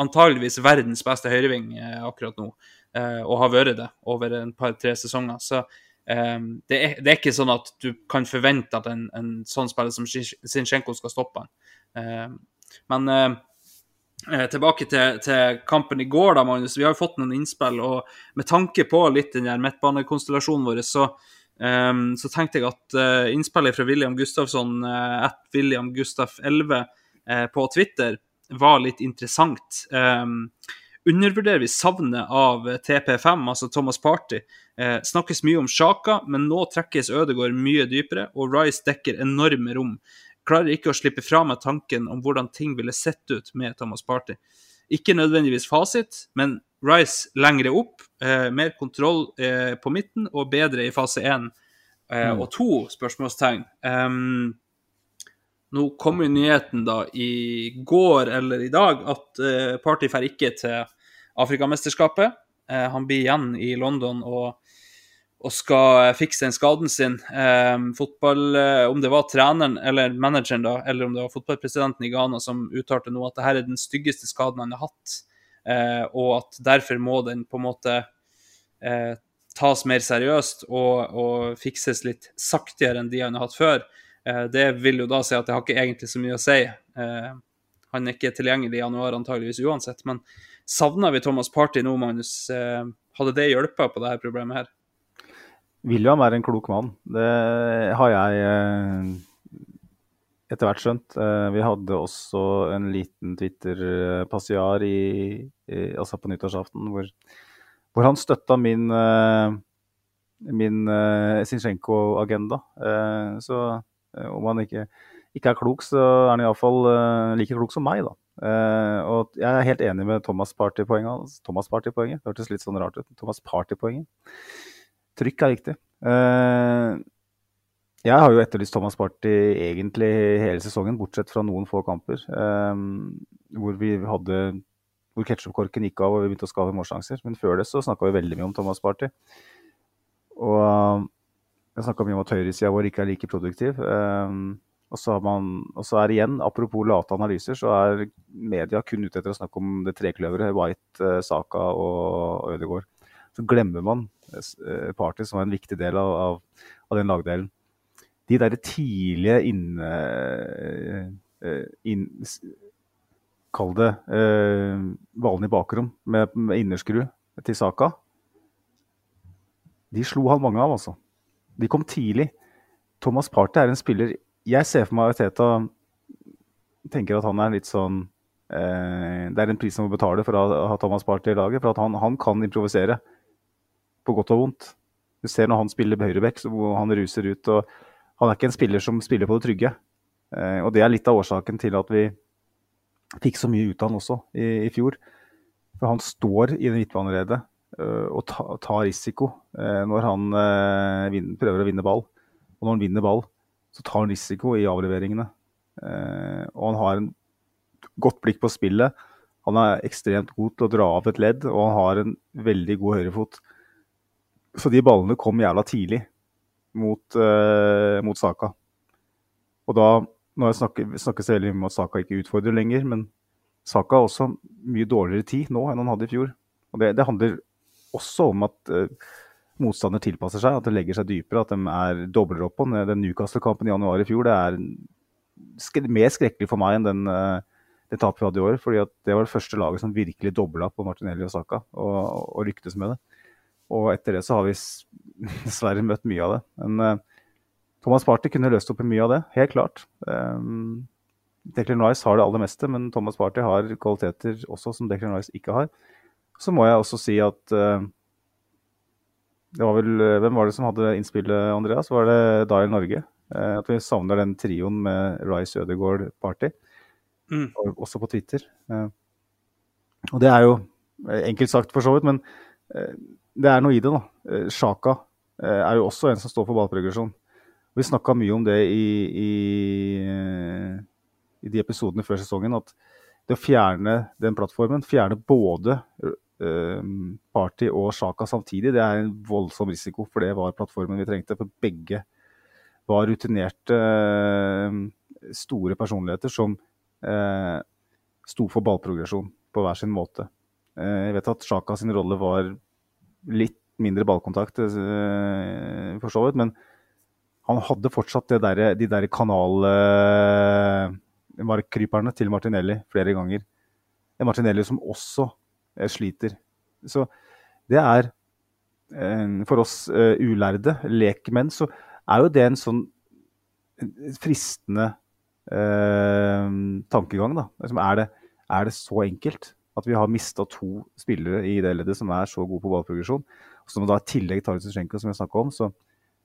antageligvis verdens beste høyreving eh, akkurat nå, eh, og har vært det over en par-tre sesonger. Så eh, det, er, det er ikke sånn at du kan forvente at en, en sånn spiller som Zinchenko skal stoppe han. Eh, men Eh, tilbake til, til kampen i går, da, Magnus. Vi har jo fått noen innspill, og med tanke på litt den der midtbanekonstellasjonen vår, så, ehm, så tenkte jeg at uh, innspillet fra William Gustafsson, uh, at William Gustaf 11 uh, på Twitter, var litt interessant. Um, undervurderer vi savnet av TP5, altså Thomas Party. Uh, snakkes mye om Sjaka, men nå trekkes Ødegaard mye dypere, og Rice dekker enorme rom klarer ikke å slippe fra meg tanken om hvordan ting ville sett ut med Thomas Party. Ikke nødvendigvis fasit, men Rice lengre opp, eh, mer kontroll eh, på midten og bedre i fase én eh, og to, spørsmålstegn. Um, nå kom jo nyheten da i går eller i dag at eh, Party drar ikke til Afrikamesterskapet. Eh, han blir igjen i London og og skal fikse den skaden sin. Eh, fotball, eh, Om det var treneren eller manageren, da, eller om det var fotballpresidenten i Ghana som uttalte nå at dette er den styggeste skaden han har hatt, eh, og at derfor må den på en måte eh, tas mer seriøst og, og fikses litt saktigere enn de han har hatt før. Eh, det vil jo da si at det har ikke egentlig så mye å si. Eh, han er ikke tilgjengelig i januar antageligvis uansett, men savner vi Thomas Party nå, Magnus? hadde det hjulpet på dette problemet her? William er en klok mann. Det har jeg eh, etter hvert skjønt. Eh, vi hadde også en liten Twitter-passiar altså på nyttårsaften hvor, hvor han støtta min, eh, min Zinchenko-agenda. Så om han ikke, ikke, er klok, så er han iallfall like klok som meg, da. og jeg er helt enig med Thomas Party-poenget. Thomas Party-poenget, Det hørtes litt sånn rart ut. Thomas Party-poenget. Trykk er viktig. Uh, jeg har jo etterlyst Thomas Party egentlig hele sesongen, bortsett fra noen få kamper. Um, hvor vi hadde hvor ketsjupkorken gikk av og vi begynte å skape målsjanser. Men før det så snakka vi veldig mye om Thomas Party. Og uh, jeg snakka mye om at høyresida vår ikke er like produktiv. Um, og så, man, og så, er igjen, apropos late analyser, så er media kun ute etter å snakke om det trekløveret. White, Saka og Ødegaard. Så glemmer man Party, som var en viktig del av, av, av den lagdelen. De der tidlige inne... In, Kall det eh, ballen i bakrom med, med innerskru til Saka. De slo han mange av, altså. De kom tidlig. Thomas Party er en spiller Jeg ser for meg at Teta tenker at han er litt sånn eh, Det er en pris han må betale for å ha Thomas Party i laget. For at han, han kan improvisere på godt og vondt. Du ser når han spiller høyreback, hvor han ruser ut. og Han er ikke en spiller som spiller på det trygge. Eh, og Det er litt av årsaken til at vi fikk så mye ut av han også i, i fjor. For han står i det midtbaneredet øh, tar ta, risiko øh, når han øh, vin- prøver å vinne ball. Og når han vinner ball, så tar han risiko i avleveringene. Eh, og han har en godt blikk på spillet. Han er ekstremt god til å dra av et ledd, og han har en veldig god høyrefot. Så de ballene kom jævla tidlig mot, uh, mot Saka. Og da Nå snakket, snakkes det veldig mye om at Saka ikke utfordrer lenger, men Saka har også mye dårligere tid nå enn han hadde i fjor. Og det, det handler også om at uh, motstander tilpasser seg, at det legger seg dypere, at de er dobler opp på. den. Newcastle-kampen i januar i fjor det er sk mer skrekkelig for meg enn den, uh, det vi hadde i år. fordi det var det første laget som virkelig dobla på Martinelli og Saka, og, og lyktes med det. Og etter det så har vi dessverre møtt mye av det. Men uh, Thomas Party kunne løst opp i mye av det, helt klart. Um, Declan Rice har det aller meste, men Thomas Party har kvaliteter også som Declan Rice ikke har. Så må jeg også si at uh, det var vel, Hvem var det som hadde innspillet, Andreas? Var det Dial Norge? Uh, at vi savner den trioen med Rice, Ødegaard, Party. Mm. Også på Twitter. Uh, og det er jo enkelt sagt, for så vidt, men det er noe i det. da. Eh, Sjaka eh, er jo også en som står for ballprogresjon. Vi snakka mye om det i, i, eh, i de episodene før sesongen, at det å fjerne den plattformen, fjerne både Party og Sjaka samtidig, det er en voldsom risiko, for det var plattformen vi trengte. For begge var rutinerte, store personligheter som sto for ballprogresjon på hver sin måte. Jeg vet at Sjaka sin rolle var litt mindre ballkontakt, eh, for så vidt, men han hadde fortsatt der, de der kanalmarkkryperne til Martinelli flere ganger. Det er Martinelli som også eh, sliter. Så det er eh, For oss eh, ulærde lekmenn så er jo det en sånn fristende eh, tankegang, da. Er, det, er det så enkelt at vi har mista to spillere i det leddet som er så gode på ballprogresjon? Og som da i tillegg tar ut Zuzjenko, som jeg snakka om, så,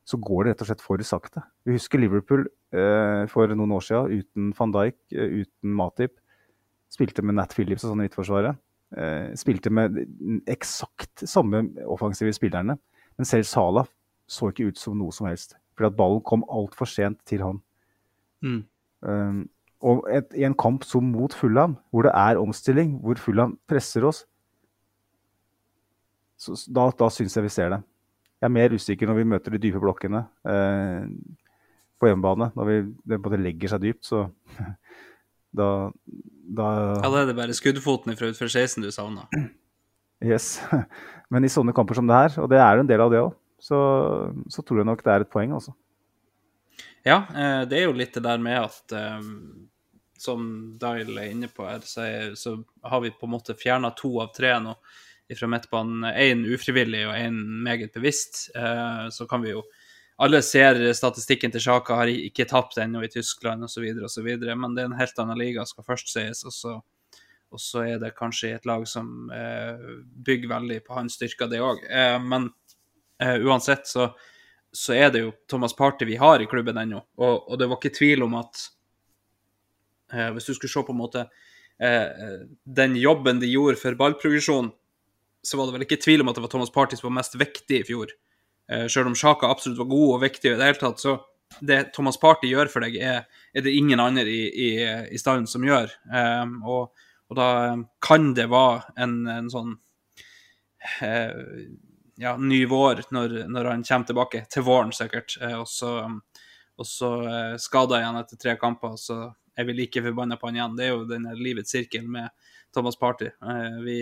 så går det rett og slett for sakte. Vi husker Liverpool eh, for noen år siden uten van Dijk, eh, uten Matip. Spilte med Nat Phillips og sånn i midtforsvaret. Eh, spilte med eksakt samme offensive spillerne. Men selv Salah så ikke ut som noe som helst. Fordi at ballen kom altfor sent til han. Mm. Um, et, i en kamp som mot Fulham, hvor det er omstilling, hvor Fulham presser oss, så, da, da syns jeg vi ser det. Jeg er mer usikker når vi møter de dype blokkene eh, på hjemmebane. Når vi, det både legger seg dypt, så da, da Ja, da er det bare skuddfoten fra utfor 16 du savner. Yes. Men i sånne kamper som det her, og det er en del av det òg, så, så tror jeg nok det er et poeng, altså. Ja, eh, det er jo litt det der med at eh, Som Dial er inne på her, så, har vi på en måte fjerna to av tre nå fra midtbanen. Én ufrivillig og én meget bevisst. Eh, Så kan vi jo Alle ser statistikken til Sjaka, har ikke tapt ennå i Tyskland osv., osv., men det er en helt annen liga, skal først sies. Og så, og så er det kanskje et lag som bygger veldig på hans styrker, det òg. Men uansett så så er det jo Thomas Party vi har i klubben ennå. Og, og det var ikke tvil om at eh, Hvis du skulle se på en måte eh, den jobben de gjorde for ballprogresjon, så var det vel ikke tvil om at det var Thomas Party som var mest viktig i fjor. Eh, selv om Sjaka absolutt var god og viktig i det hele tatt, så det Thomas Party gjør for deg, er, er det ingen andre i, i, i stallen som gjør. Eh, og, og da kan det være en, en sånn eh, ja, ny vår når, når han kommer tilbake. Til våren, sikkert. Eh, og så, og så eh, skada igjen etter tre kamper, og så er vi like forbanna på han igjen. Det er jo denne livets sirkel med Thomas Party. Eh, vi,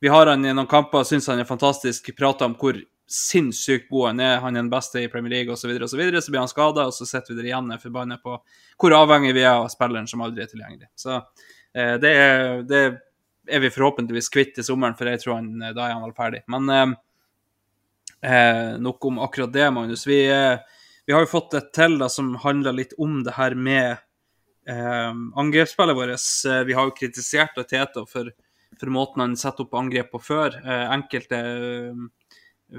vi har han i noen kamper, syns han er fantastisk, prater om hvor sinnssykt god han er, han er den beste i Premier League osv., så, videre, så blir han skada, og så sitter vi der igjen og forbanna på hvor avhengig vi er av spilleren som aldri er tilgjengelig. Så det, er, det er vi forhåpentligvis kvitt til sommeren, for jeg tror han, da er han vel ferdig. Men eh, Eh, nok om akkurat det, Magnus. Vi, eh, vi har jo fått et til da, som handler litt om det her med eh, angrepsspillet vårt. Eh, vi har jo kritisert Teta for, for måten han setter opp angrep på før. Eh, enkelte eh,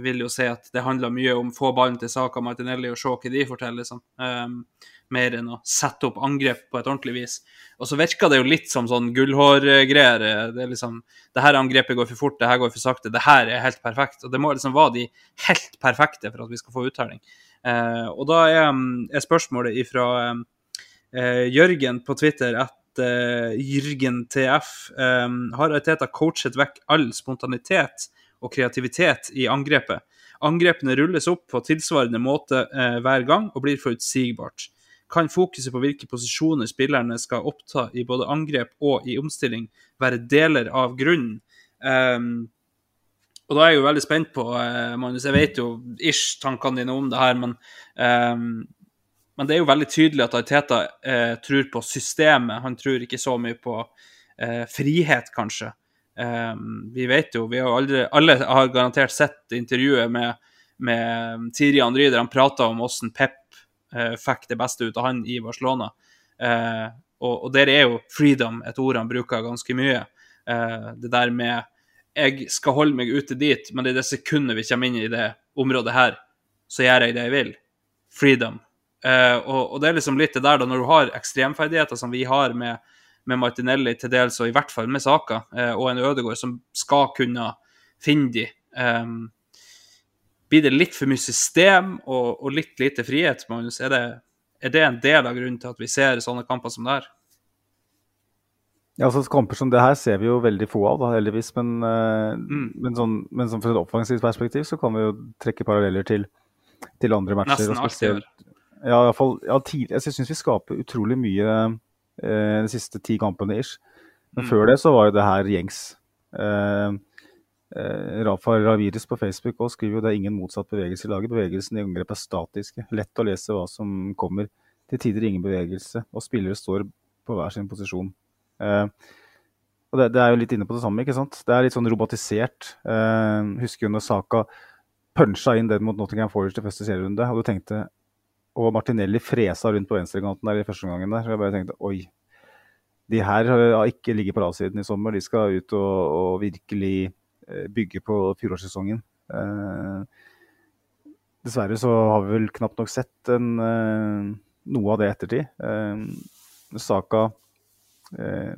vil jo si at det handler mye om få ballen til Saka Martinelli og se hva de forteller, liksom. Um, mer enn å sette opp angrep på et ordentlig vis. Og så virker det jo litt som sånn gullhårgreier. Det er liksom Det her angrepet går for fort, det her går for sakte, det her er helt perfekt. Og det må liksom være de helt perfekte for at vi skal få uttaling. Eh, og da er, er spørsmålet ifra eh, Jørgen på Twitter at uh, Jørgen TF um, har Arteta coachet vekk all spontanitet og kreativitet i angrepet. Angrepene rulles opp på tilsvarende måte eh, hver gang og blir forutsigbart. Kan fokuset på hvilke posisjoner spillerne skal oppta i både angrep og i omstilling, være deler av grunnen? Um, og da er jeg jo veldig spent på, eh, Magnus, jeg vet jo ish tankene dine om det her, men, um, men det er jo veldig tydelig at Arteta eh, tror på systemet. Han tror ikke så mye på eh, frihet, kanskje. Um, vi vet jo, vi har aldri, alle har garantert sett intervjuet med, med Tiri Andry der han prata om hvordan Pep fikk det beste ut av han i Barcelona. Uh, og, og, der er jo 'freedom' et ord han bruker ganske mye. Uh, det der med 'jeg skal holde meg ute dit', men i det sekundet vi kommer inn i det området her, så gjør jeg det jeg vil. Freedom. Og, og, det er liksom litt det der da, når du har ekstremferdigheter som vi har med med Martinelli til dels, og i hvert fall med Saka, eh, og en Ødegaard som skal kunne finne de. Um, blir det litt for mye system og, og litt lite frihet, Magnus? Er det, er det, en del av grunnen til at vi ser sånne kamper som det her? Ja, altså Kamper som det her ser vi jo veldig få av, da, heldigvis. Men, uh, mm. men, sånn, men sånn fra et offensivt perspektiv så kan vi jo trekke paralleller til, til andre matcher. Nesten gjør. Ja, i hvert fall, ja, tidlig, jeg syns vi skaper utrolig mye Eh, de siste ti kampene ish. Men mm. før det så var jo det her gjengs. Eh, eh, Rafa Ravirez på Facebook også skriver jo det er ingen motsatt bevegelse i laget. Bevegelsen i angrep er statiske. Lett å lese hva som kommer. Til tider ingen bevegelse, og spillere står på hver sin posisjon. Eh, og det, det, er jo litt inne på det samme, ikke sant. Det er litt sånn robotisert. Eh, husker jo når Saka puncha inn den mot Nottingham Forest i første serierunde, og du tenkte og Martinelli fresa rundt på venstrekanten der i første gangen der. Og jeg bare tenkte oi, de her har ikke ligget på lavsiden i sommer. De skal ut og, og virkelig eh, bygge på fjorårssesongen. Eh, dessverre så har vi vel knapt nok sett en, eh, noe av det ettertid. Eh, Saka eh,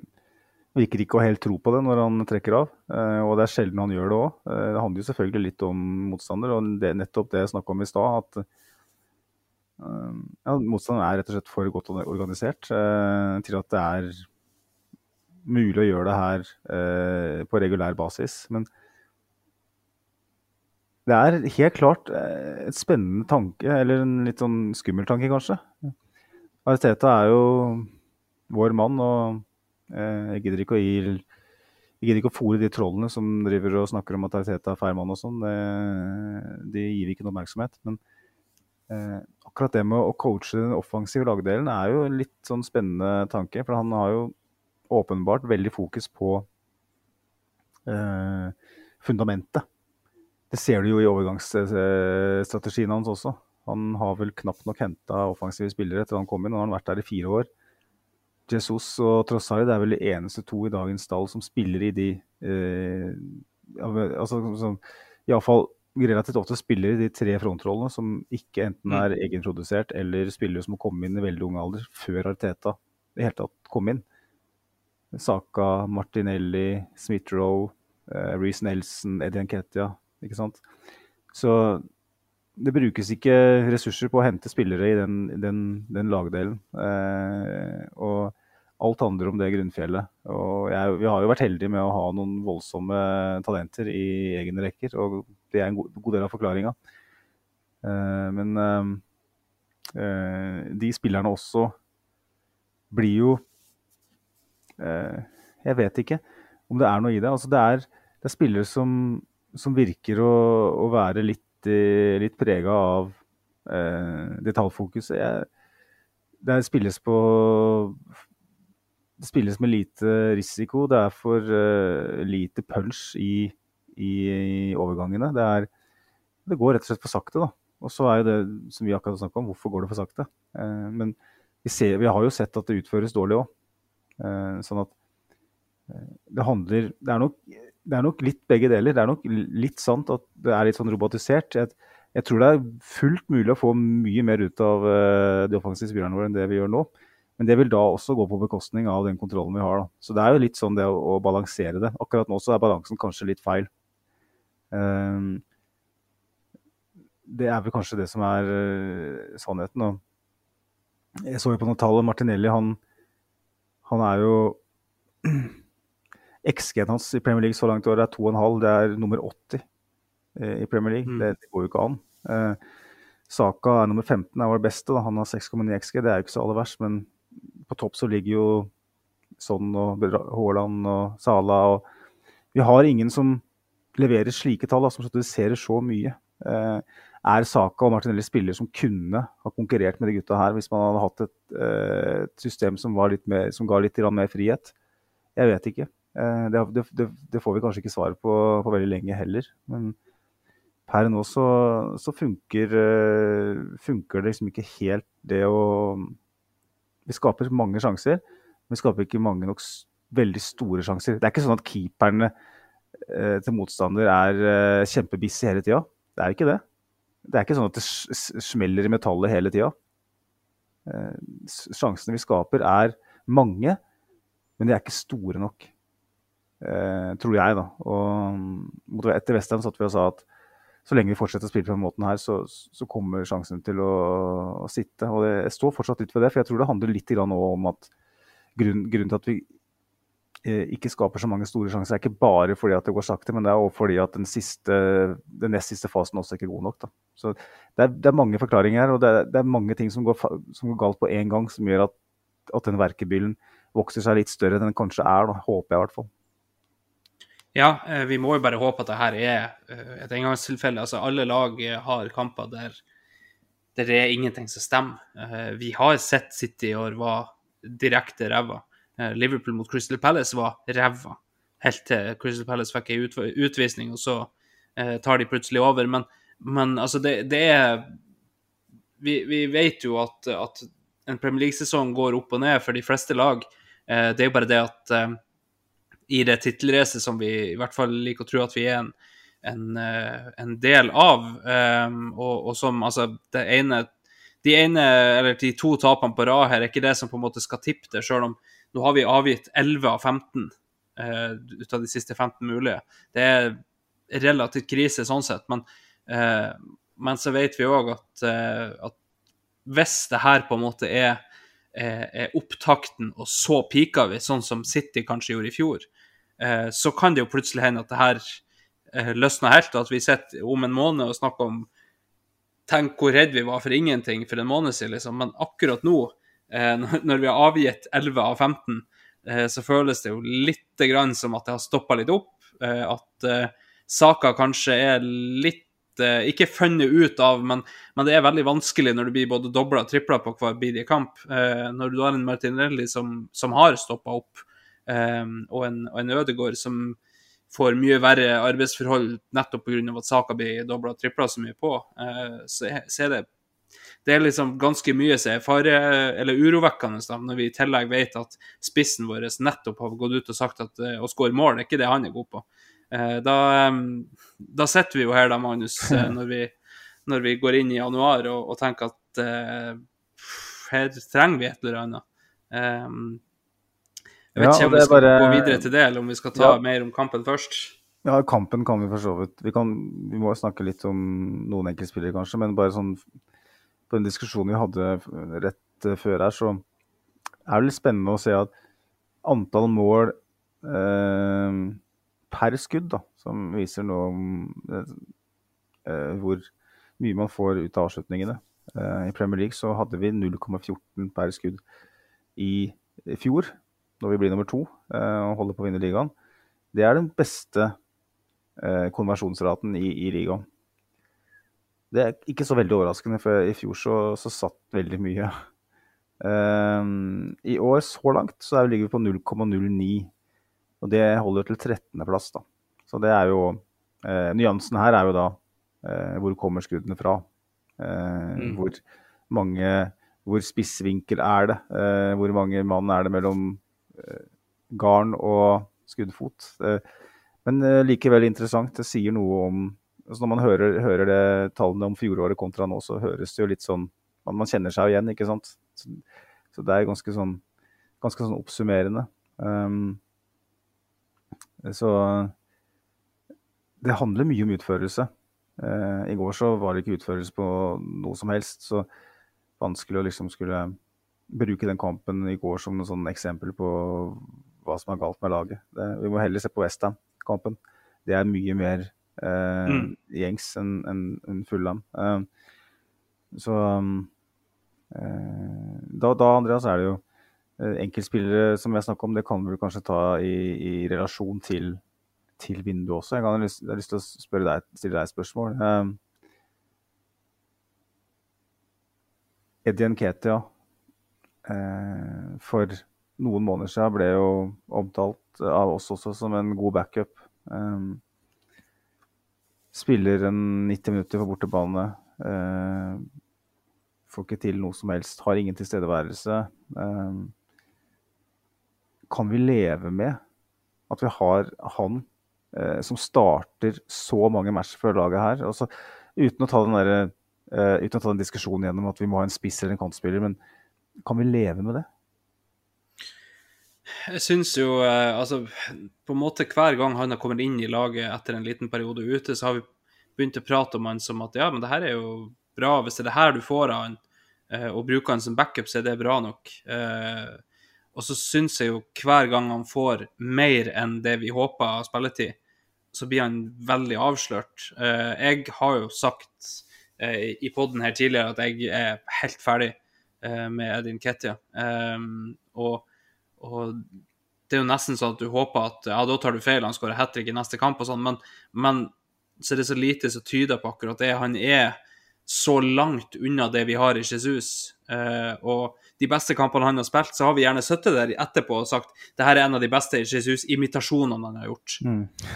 virker ikke å helt tro på det når han trekker av. Eh, og det er sjelden han gjør det òg. det handler jo selvfølgelig litt om motstander, og det, nettopp det jeg snakka om i stad. at ja, Motstanderen er rett og slett for godt organisert eh, til at det er mulig å gjøre det her eh, på regulær basis. Men det er helt klart eh, et spennende tanke, eller en litt sånn skummel tanke, kanskje. Ariteta er jo vår mann, og jeg gidder ikke å gi jeg gidder ikke å fòre de trollene som driver og snakker om at Ariteta er feil mann og sånn. De gir ikke noe oppmerksomhet. Men eh, akkurat det med å coache den offensive lagdelen er jo en litt sånn spennende tanke. For han har jo åpenbart veldig fokus på eh, fundamentet. Det ser du jo i overgangsstrategien hans også. Han har vel knapt nok henta offensive spillere etter han kom inn. Han har vært der i fire år. Jesus og Trossard er vel de eneste to i dagens stall som spiller i de eh, altså, som, Iallfall relativt ofte spiller i de tre frontrollene som ikke enten mm. er egenprodusert eller spillere som må komme inn i veldig ung alder, før Arteta i hele tatt kom inn. Saka, Martinelli, Smith-Roe, uh, Reece Nelson, Eddie Nketia. Ikke sant? Så det brukes ikke ressurser på å hente spillere i den, den, den lagdelen. Uh, og alt handler om det grunnfjellet. Og jeg, vi har jo vært heldige med å ha noen voldsomme talenter i egne rekker, og det er en god, god del av forklaringa. Uh, men uh, uh, de spillerne også blir jo Jeg vet ikke om det er noe i det. Altså det, er, det er spillere som, som virker å, å, være litt, litt prega av detaljfokus. Jeg, det spilles på det spilles med lite risiko. Det er for uh, lite punch i, i, i overgangene. Det, er, det, går rett og slett for sakte, da. Og så er jo det som vi akkurat snakka om, hvorfor går det for sakte? Uh, men vi, ser, vi, har jo sett at det utføres dårlig òg. Eh, sånn at det handler Det er nok det er nok litt begge deler. Det er nok litt sant at det er litt sånn robotisert. Jeg, jeg tror det er fullt mulig å få mye mer ut av uh, de offensive spillerne våre enn det vi gjør nå. Men det vil da også gå på bekostning av den kontrollen vi har. Da. Så det er jo litt sånn det å, å balansere det. Akkurat nå så er balansen kanskje litt feil. Um, det er vel kanskje det som er uh, sannheten. Og jeg så jo på noen tall. Martinelli han, han er jo XG-en hans i Premier League så langt i år er 2,5. Det er nummer 80 eh, i Premier League. Mm. Det, går jo ikke an. Eh, Saka er nummer 15, er vår beste. Da. Han har 6,9 XG. Det er jo ikke så aller verst, men på topp så ligger jo Sånn og Haaland og Sala. Og vi har ingen som leverer slike tall, da, som statistiserer så mye. Eh, er Saka og Martinelli spillere som kunne ha konkurrert med de gutta her hvis man hadde hatt et, eh, et system som, mer, som, ga litt mer frihet? Jeg vet ikke. Eh, det, det, det, får vi kanskje ikke svar på på veldig lenge heller. Men per nå så, så funker, eh, funker, det liksom ikke helt det å Vi skaper mange sjanser, men vi skaper ikke mange nok veldig store sjanser. Det er ikke sånn at keeperne til motstander er kjempebissige hele tida. Det er ikke det. Det er ikke sånn at det smeller i metallet hele tida. Eh, sjansene vi skaper er mange, men de er ikke store nok. Eh, tror jeg, da. Og etter Westham satt vi og sa at så lenge vi fortsetter å spille på denne måten her, så, så kommer sjansen til å, å sitte. Og jeg står fortsatt litt ved det, for jeg tror det handler litt om at grunn, grunnen til at vi ikke skaper så mange store sjanser, er ikke bare fordi at det går sakte, men det er også fordi at den, siste, den nest siste fasen også er ikke god nok. Da. Så det er, det er mange forklaringer her, og det er, det er mange ting som går, som går, galt på én gang, som gjør at, at den verkebylen vokser seg litt større enn den kanskje er. Da, håper jeg i hvert fall. Ja, eh, vi må jo bare håpe at det her er eh, et engangstilfelle. Altså, alle lag eh, har kamper der det er ingenting som stemmer. Vi har sett City i år var direkte ræva. Liverpool mot Crystal Palace var ræva. Helt til Crystal Palace fikk ei utvisning, og så tar de plutselig over. Men, men altså, det, det er vi, vi, vet jo at, at en Premier League-sesong går opp og ned for de fleste lag. Det er jo bare det at i det tittelracet som vi i hvert fall liker å tro at vi er en, en, eh, en del av. Og, og, som altså det ene De ene, eller de to tapene på rad her er ikke det som på en måte skal tippe det, sjøl om nå har vi avgitt 11 av 15 uh, ut av de siste 15 mulige. Det er relativt krise sånn sett, men, uh, men så vet vi òg at, uh, at hvis det her på en måte er er opptakten, og så piker vi, sånn som City kanskje gjorde i fjor, Eh, så kan det jo plutselig hende at det her eh, løsner helt, og at vi sitter om en måned og snakker om Tenk hvor redd vi var for ingenting for en måned siden, liksom. Men akkurat nå, eh, når vi har avgitt 11 av 15, så føles det jo litt grann som at det har stoppa litt opp. At saka kanskje er litt ikke funnet ut av, men, men, det er veldig vanskelig når du blir både dobla og tripla på hver bidige kamp. Eh, når du har en Martinelli som, som har stoppa opp, og, en, og en Ødegård som får mye verre arbeidsforhold nettopp pga. at saka blir dobla og tripla så mye på. Så, er det det er liksom ganske mye som er fare, eller urovekkende, da, når vi i tillegg vet at spissen vår nettopp har gått ut og sagt at uh, å skåre mål det er ikke det han er god på. Uh, da, da sitter vi jo her da, Magnus, når vi, når, vi, går inn i januar og, og tenker at her trenger vi et eller annet. Um, jeg vet ikke om vi skal bare... gå videre til det, eller om vi skal ta ja. mer om kampen først. Ja, kampen kan vi for så vidt. Vi, kan, vi må snakke litt om noen enkeltspillere, kanskje. Men bare sånn på den diskusjonen vi hadde rett før her, så er det litt spennende å se at antall mål eh, per skudd, da, som viser noe om eh, hvor mye man får ut av avslutningene. Eh, I Premier League så hadde vi 0,14 per skudd i, fjor når vi blir nummer to eh, og holder på å vinne ligaen, det er den beste eh, konversjonsraten i, i, ligaen. Det er ikke så veldig overraskende, for i fjor så, så satt veldig mye. Um, I år så langt så ligger vi på 0,09, og det holder til 13.-plass. da. Så det er jo eh, Nyansen her er jo da eh, hvor kommer skuddene fra? Eh, mm. Hvor mange Hvor spissvinkel er det? Eh, hvor mange mann er det mellom Eh, garn og skuddfot. Men eh, likevel interessant. Det sier noe om altså Når man hører, hører det tallene om fjoråret kontra nå, så høres det jo litt sånn Man, man kjenner seg jo igjen, ikke sant. Så, så det er ganske sånn, ganske sånn oppsummerende. Um, så det handler mye om utførelse. Uh, I går så var det ikke utførelse på noe som helst, så vanskelig å liksom skulle bruke den kampen i går som noe sånn eksempel på hva som er galt med laget. Det, vi må heller se på Westham-kampen. Det er mye mer Mm. gjengs enn en, en Fulham. Eh, så eh, da, da, Andreas, er det jo eh, enkeltspillere som jeg snakker om, det kan du kanskje ta i, i relasjon til, til vinduet også. Jeg, har lyst- jeg har lyst til å deg, stille deg et spørsmål. Eh, Eddie Nketia eh, for noen måneder siden ble jo omtalt av oss også som en god backup. Eh, spiller en 90 minutter på bortebane. Eh, får ikke til noe som helst. Har ingen tilstedeværelse. Eh, kan vi leve med at vi har han eh, som starter så mange matcher før laget her? Altså, uten å der, eh, uten å ta den diskusjonen gjennom at vi må ha en spiss eller en kantspiller, men kan vi leve med det? Jeg syns jo eh, Altså, på en måte hver gang han har kommet inn i laget etter en liten periode ute, så har vi begynt å prate om han som at ja, men det her er jo bra. Hvis det er det her du får av han, eh, og bruker han som backup, så er det bra nok. Eh, og så syns jeg jo hver gang han får mer enn det vi håper av spilletid, så blir han veldig avslørt. Jeg har jo sagt i poden her tidligere at jeg er helt ferdig med Edin Ketia. Og og det er jo nesten sånn at du håper at ja, da tar du feil, han skårer hat trick i neste kamp og sånn, men, men så er det så lite som tyder på akkurat det. Han er så langt unna det vi har i Jesus. Eh, og de beste kampene han har spilt, så har vi gjerne sittet der etterpå og sagt det her er en av de beste i Jesus-imitasjonene han har gjort.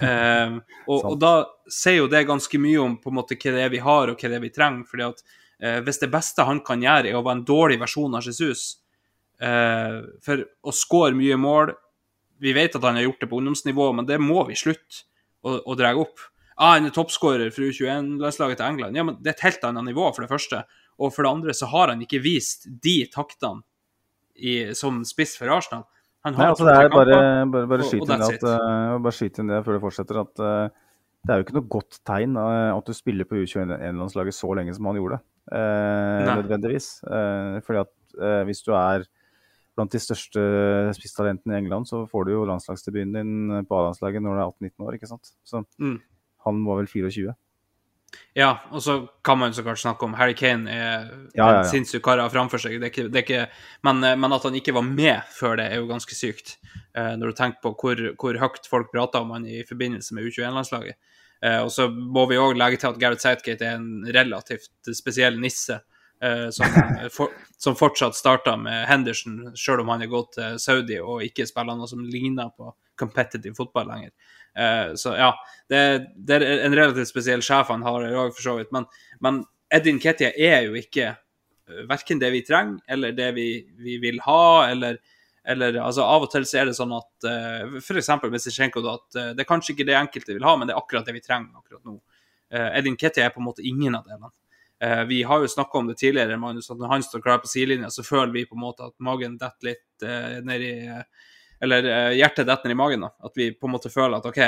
Eh, og, og da sier jo det ganske mye om på en måte hva det er vi har, og hva det er vi trenger. fordi at eh, hvis det beste han kan gjøre, er å være en dårlig versjon av Jesus, for å skåre mye mål Vi vet at han har gjort det på ungdomsnivå, men det må vi slutte å, å dra opp. Ah, han er toppskårer for U21-landslaget til England. Ja, men Det er et helt annet nivå, for det første. Og for det andre så har han ikke vist de taktene i, som spiss for Arsenal. Han Nei, altså det er bare, bare, bare skyt inn det at, eh, det før det fortsetter, at uh, det er jo ikke noe godt tegn uh, at du spiller på U21-landslaget så lenge som han gjorde. eh, nødvendigvis. Eh, fordi at eh, hvis du er blant de største spisstalentene i England, så får du jo landslagsdebuten din på A-landslaget når du er 18-19 år, ikke sant. Så Mm. han var vel 24. Ja, og så kan man så kanskje snakke om Harry Kane er Ja, ja, ja. en sinnssyk kar framfor seg. Det er ikke, det er ikke, men, eh, men at han ikke var med før det, er jo ganske sykt. Eh, når du tenker på hvor, hvor høyt folk prater om han i forbindelse med U21-landslaget. Eh, og så må vi òg legge til at Gareth Southgate er en relativt spesiell nisse. Eh, som, for, som fortsatt starta med Henderson, sjøl om han er gått til Saudi og ikke spiller noe som ligner på competitive fotball lenger. Eh, så ja, det, det er en relativt spesiell sjef han har i dag, for så vidt. Men, men Edin Ketia er jo ikke verken det vi trenger, eller det vi, vi vil ha, eller, eller altså Av og til så er det sånn at uh, f.eks. med Zizjenko, at uh, det er kanskje ikke det enkelte vil ha, men det er akkurat det vi trenger akkurat nå. Uh, Edin Ketty er på en måte ingen av delene. Uh, vi har jo snakka om det tidligere, Magnus, at når han står klar på sidelinja, så føler vi på en måte at magen detter litt eh, ned i uh, Eller uh, hjertet detter ned i magen. da, At vi på en måte føler at OK,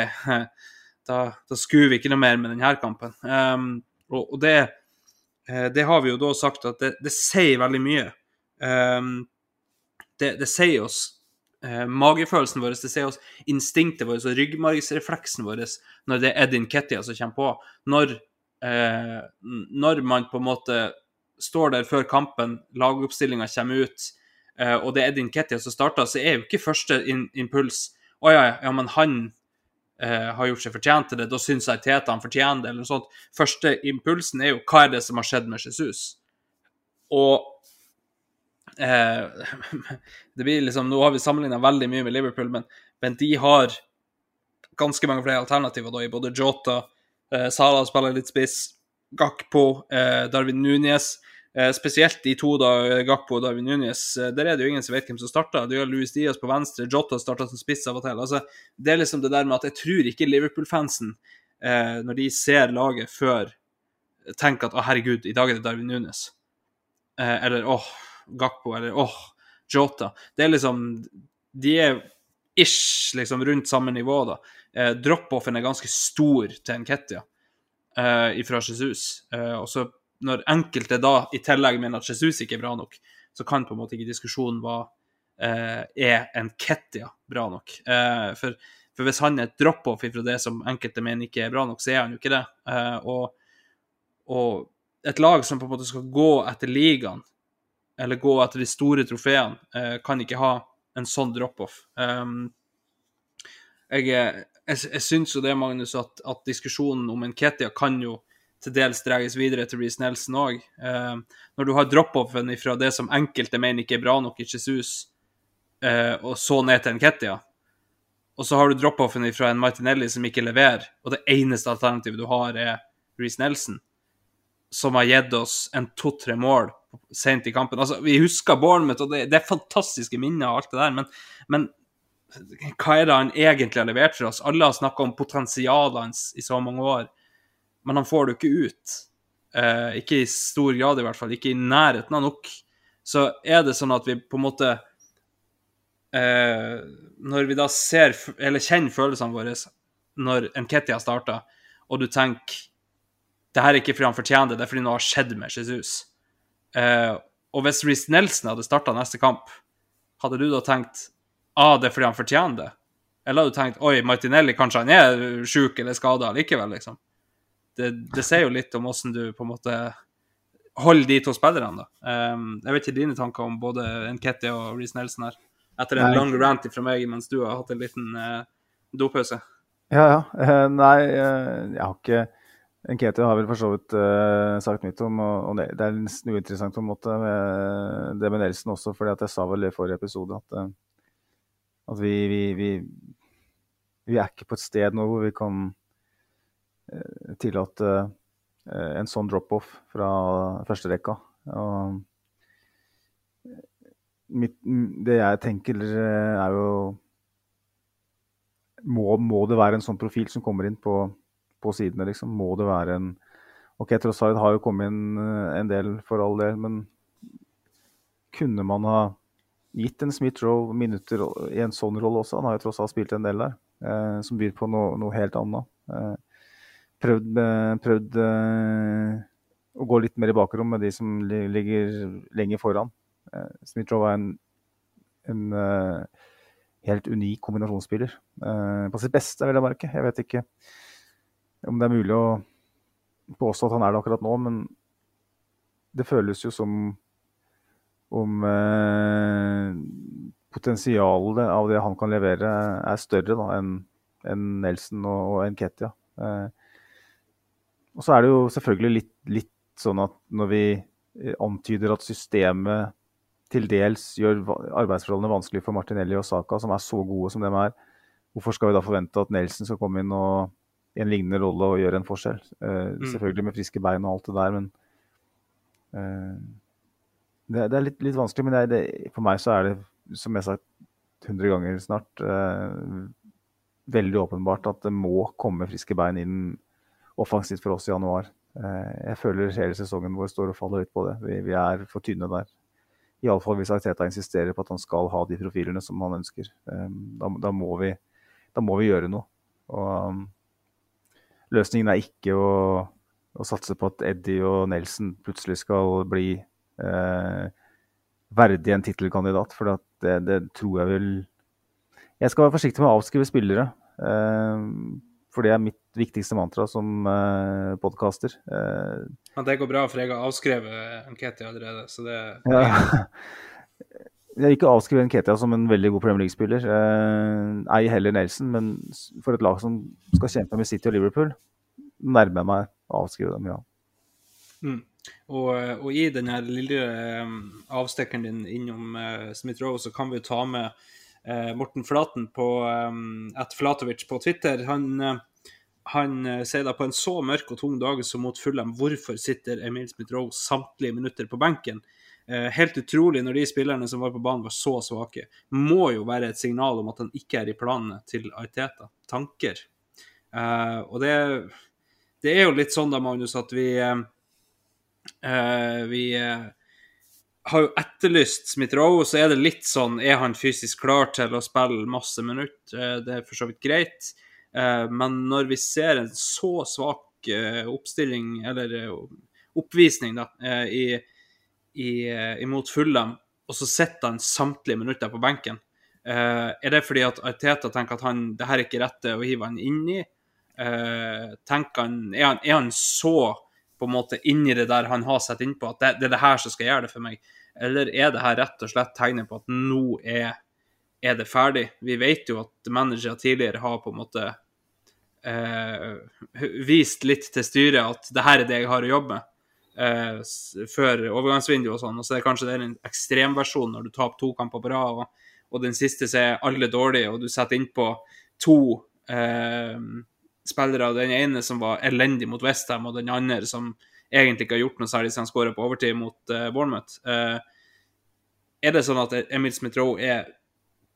da, da skuer vi ikke noe mer med denne kampen. Um, og, og det, eh, det har vi jo da sagt at det, det sier veldig mye. Um, det, det sier oss eh, magefølelsen vår, det sier oss instinktet vårt og ryggmargsrefleksen vår når det er Edin Kettia som kommer på. Når, eh, når man på en måte står der før kampen, lagoppstillinga kommer ut, eh, og det er Edin Kettia som starter, så er jo ikke første in impuls å ja, ja, men han eh, har gjort seg fortjent til det, da syns jeg Teta han fortjener det, eller noe sånt. Første impulsen er jo hva er det som har skjedd med Jesus? Og eh, det blir liksom, Nå har vi sammenligna veldig mye med Liverpool, men, men de har ganske mange flere alternativer da, i både Jota, eh, Salah spiller litt spiss, Gakpo, eh, Darwin Núñez. Eh, spesielt de to, da, Gakpo og Darwin Núñez. Eh, der er det jo ingen som vet hvem som starta. Du har Louis Diaz på venstre, Jota starta som spiss av og til. Altså, det er liksom det der med at jeg tror ikke Liverpool-fansen, eh, når de ser laget før, tenker at å, herregud, i dag er det Darwin Núñez. Eh, eller åh, Gakpo, eller åh, Jota. Det er liksom De er ish liksom rundt samme nivå, da. Eh, Drop-offen er ganske stor til en Ketia eh, fra Jesus. Eh, og så når enkelte da i tillegg mener at Jesus ikke er bra nok, så kan på en måte ikke diskusjonen være eh, er en Ketia bra nok. Eh, for, for, hvis han er et drop-off fra det som enkelte mener ikke er bra nok, så er han jo ikke det. Eh, og, og, et lag som på en måte skal gå etter ligaen, eller gå etter de store trofeene, eh, kan ikke ha en sånn drop-off. Um, jeg, jeg, jeg syns jo det, Magnus, at, at diskusjonen om en Ketia kan jo til dels dreies videre til Reece Nelson òg. Eh, når du har drop-offen fra det som enkelte mener ikke er bra nok i Jesus, eh, og så ned til en Ketia, og så har du drop-offen fra en Martinelli som ikke leverer, og det eneste alternativet du har, er Reece Nelson, som har gitt oss en to-tre mål sent i kampen. Altså, Vi husker Bournemouth, og det, det, er fantastiske minner og alt det der, men, men hva er det han egentlig har levert for oss? Alle har snakka om potensialet hans i så mange år men han får det jo ikke ut. Eh, ikke i stor grad, i hvert fall. Ikke i nærheten av nok. Så er det sånn at vi på en måte eh, Når vi da ser, eller kjenner følelsene våre når Nketia starta, og du tenker det her er ikke fordi han fortjener det, det er fordi noe har skjedd med Jesus. Eh, og hvis Reece Nelson hadde starta neste kamp, hadde du da tenkt ah, det er fordi han fortjener det? Eller hadde du tenkt oi, Martinelli, kanskje han er sjuk eller skada likevel, liksom? det, det sier jo litt om åssen du på en måte holder de to spillerne, da. Um, jeg vet ikke dine tanker om både Nketi og Reece Nelson her, etter en Nei. lang rant fra meg mens du har hatt en liten uh, dopause. Ja, ja. Uh, nei, uh, jeg har ikke Nketi har vel for så vidt uh, sagt mitt om, og, det, det, er nesten uinteressant på en måte med det med Nelson også, fordi at jeg sa vel i forrige episode at, at vi, vi, vi, vi, er ikke på et sted nå hvor vi kan Eh, tillate eh, en sånn drop-off fra førsterekka. Og mitt, det jeg tenker, eh, er jo må, må, det være en sånn profil som kommer inn på, på sidene, liksom? Må det være en OK, Trossard har jo kommet inn en del, for all del, men kunne man ha gitt en Smith-Roe minutter i en sånn rolle også? Han har jo tross alt spilt en del der, eh, som byr på noe, noe helt annet. Eh, prøvd, eh, prøvd eh, å gå litt mer i bakrom med de som ligger lenger foran. Uh, Smith-Roe er en, en uh, helt unik kombinasjonsspiller. på sitt beste, vil jeg merke. Jeg vet ikke om det er mulig å påstå at han er det akkurat nå, men det føles jo som om potensialet av det han kan levere, er større da, enn en Nelson og, og Ketia. Eh, og så er det jo selvfølgelig litt, litt sånn at når vi eh, antyder at systemet til dels gjør arbeidsforholdene vanskelig for Martinelli og Saka, som er så gode som de er, hvorfor skal vi da forvente at Nelson skal komme inn og, i en lignende rolle og gjøre en forskjell? Uh, mm. Selvfølgelig med friske bein og alt det der, men uh, det, det, er litt, litt vanskelig. Men det for meg så er det, som jeg har sagt 100 ganger snart, eh, veldig åpenbart at det må komme friske bein inn offensivt for oss i januar. Eh, jeg føler hele sesongen vår står og faller litt på det. Vi, vi er for tynne der. Iallfall hvis Arteta insisterer på at han skal ha de profilene som han ønsker. Eh, da, da, må, vi, da må vi gjøre noe. Og um, løsningen er ikke å, å, satse på at Eddie og Nelson plutselig skal bli verdig en tittelkandidat, for det, det, tror jeg vil Jeg skal være forsiktig med å avskrive spillere. Eh, for det er mitt viktigste mantra som eh, podkaster. Uh, ja, det går bra, for jeg har avskrevet Nketi allerede, så det ja. Jeg vil ikke avskrive Nketia som en veldig god Premier League-spiller. Ei heller Nelson, men for et lag som skal kjempe med City og Liverpool, nærmer jeg meg å avskrive dem, ja. Mm. Og, og, i den lille um, avstikkeren din innom uh, Smith Rowe, så kan vi ta med uh, Morten Flaten på um, at Flatovic på Twitter. Han han eh, sier da på en så mørk og tung dag som mot Fulham, hvorfor sitter Emil Smith Rowe samtlige minutter på benken? Eh, helt utrolig når de spillerne som var på banen var så svake. Må jo være et signal om at han ikke er i planene til Arteta. Tanker. Eh, og det, det er jo litt sånn da, Magnus, at vi eh, eh, Vi eh, har jo etterlyst Smith-Roe, så er det litt sånn Er han fysisk klar til å spille masse minutter? Eh, det er for så vidt greit. Eh, men når vi ser en så svak eh, oppstilling, eller eh, oppvisning, da, eh, i, i, eh, imot Fulham, og så sitter han samtlige minutter på benken, eh, er det fordi at Arteta tenker at han, det her er ikke rette å hive han inn i? Eh, tenker han, er, han, er han så på en måte inni det der han har sett innpå, at det, det er det her som skal gjøre det for meg? Eller er det her rett og slett tegnet på at nå er, er det ferdig? Vi vet jo at managere tidligere har på en måte eh, vist litt til styret at det her er det jeg har å jobbe med, eh, før overgangsvinduet og sånn. Og så er det kanskje det er en ekstremversjon når du taper to kamper på rad, og, og den siste så er alle dårlige, og du setter innpå to eh, spillere, den ene som var elendig mot Westham, og den andre som egentlig ikke har gjort noe særlig siden han skåra på overtid mot uh, Bournemouth. Uh, er det sånn at Emil Smith-Roe er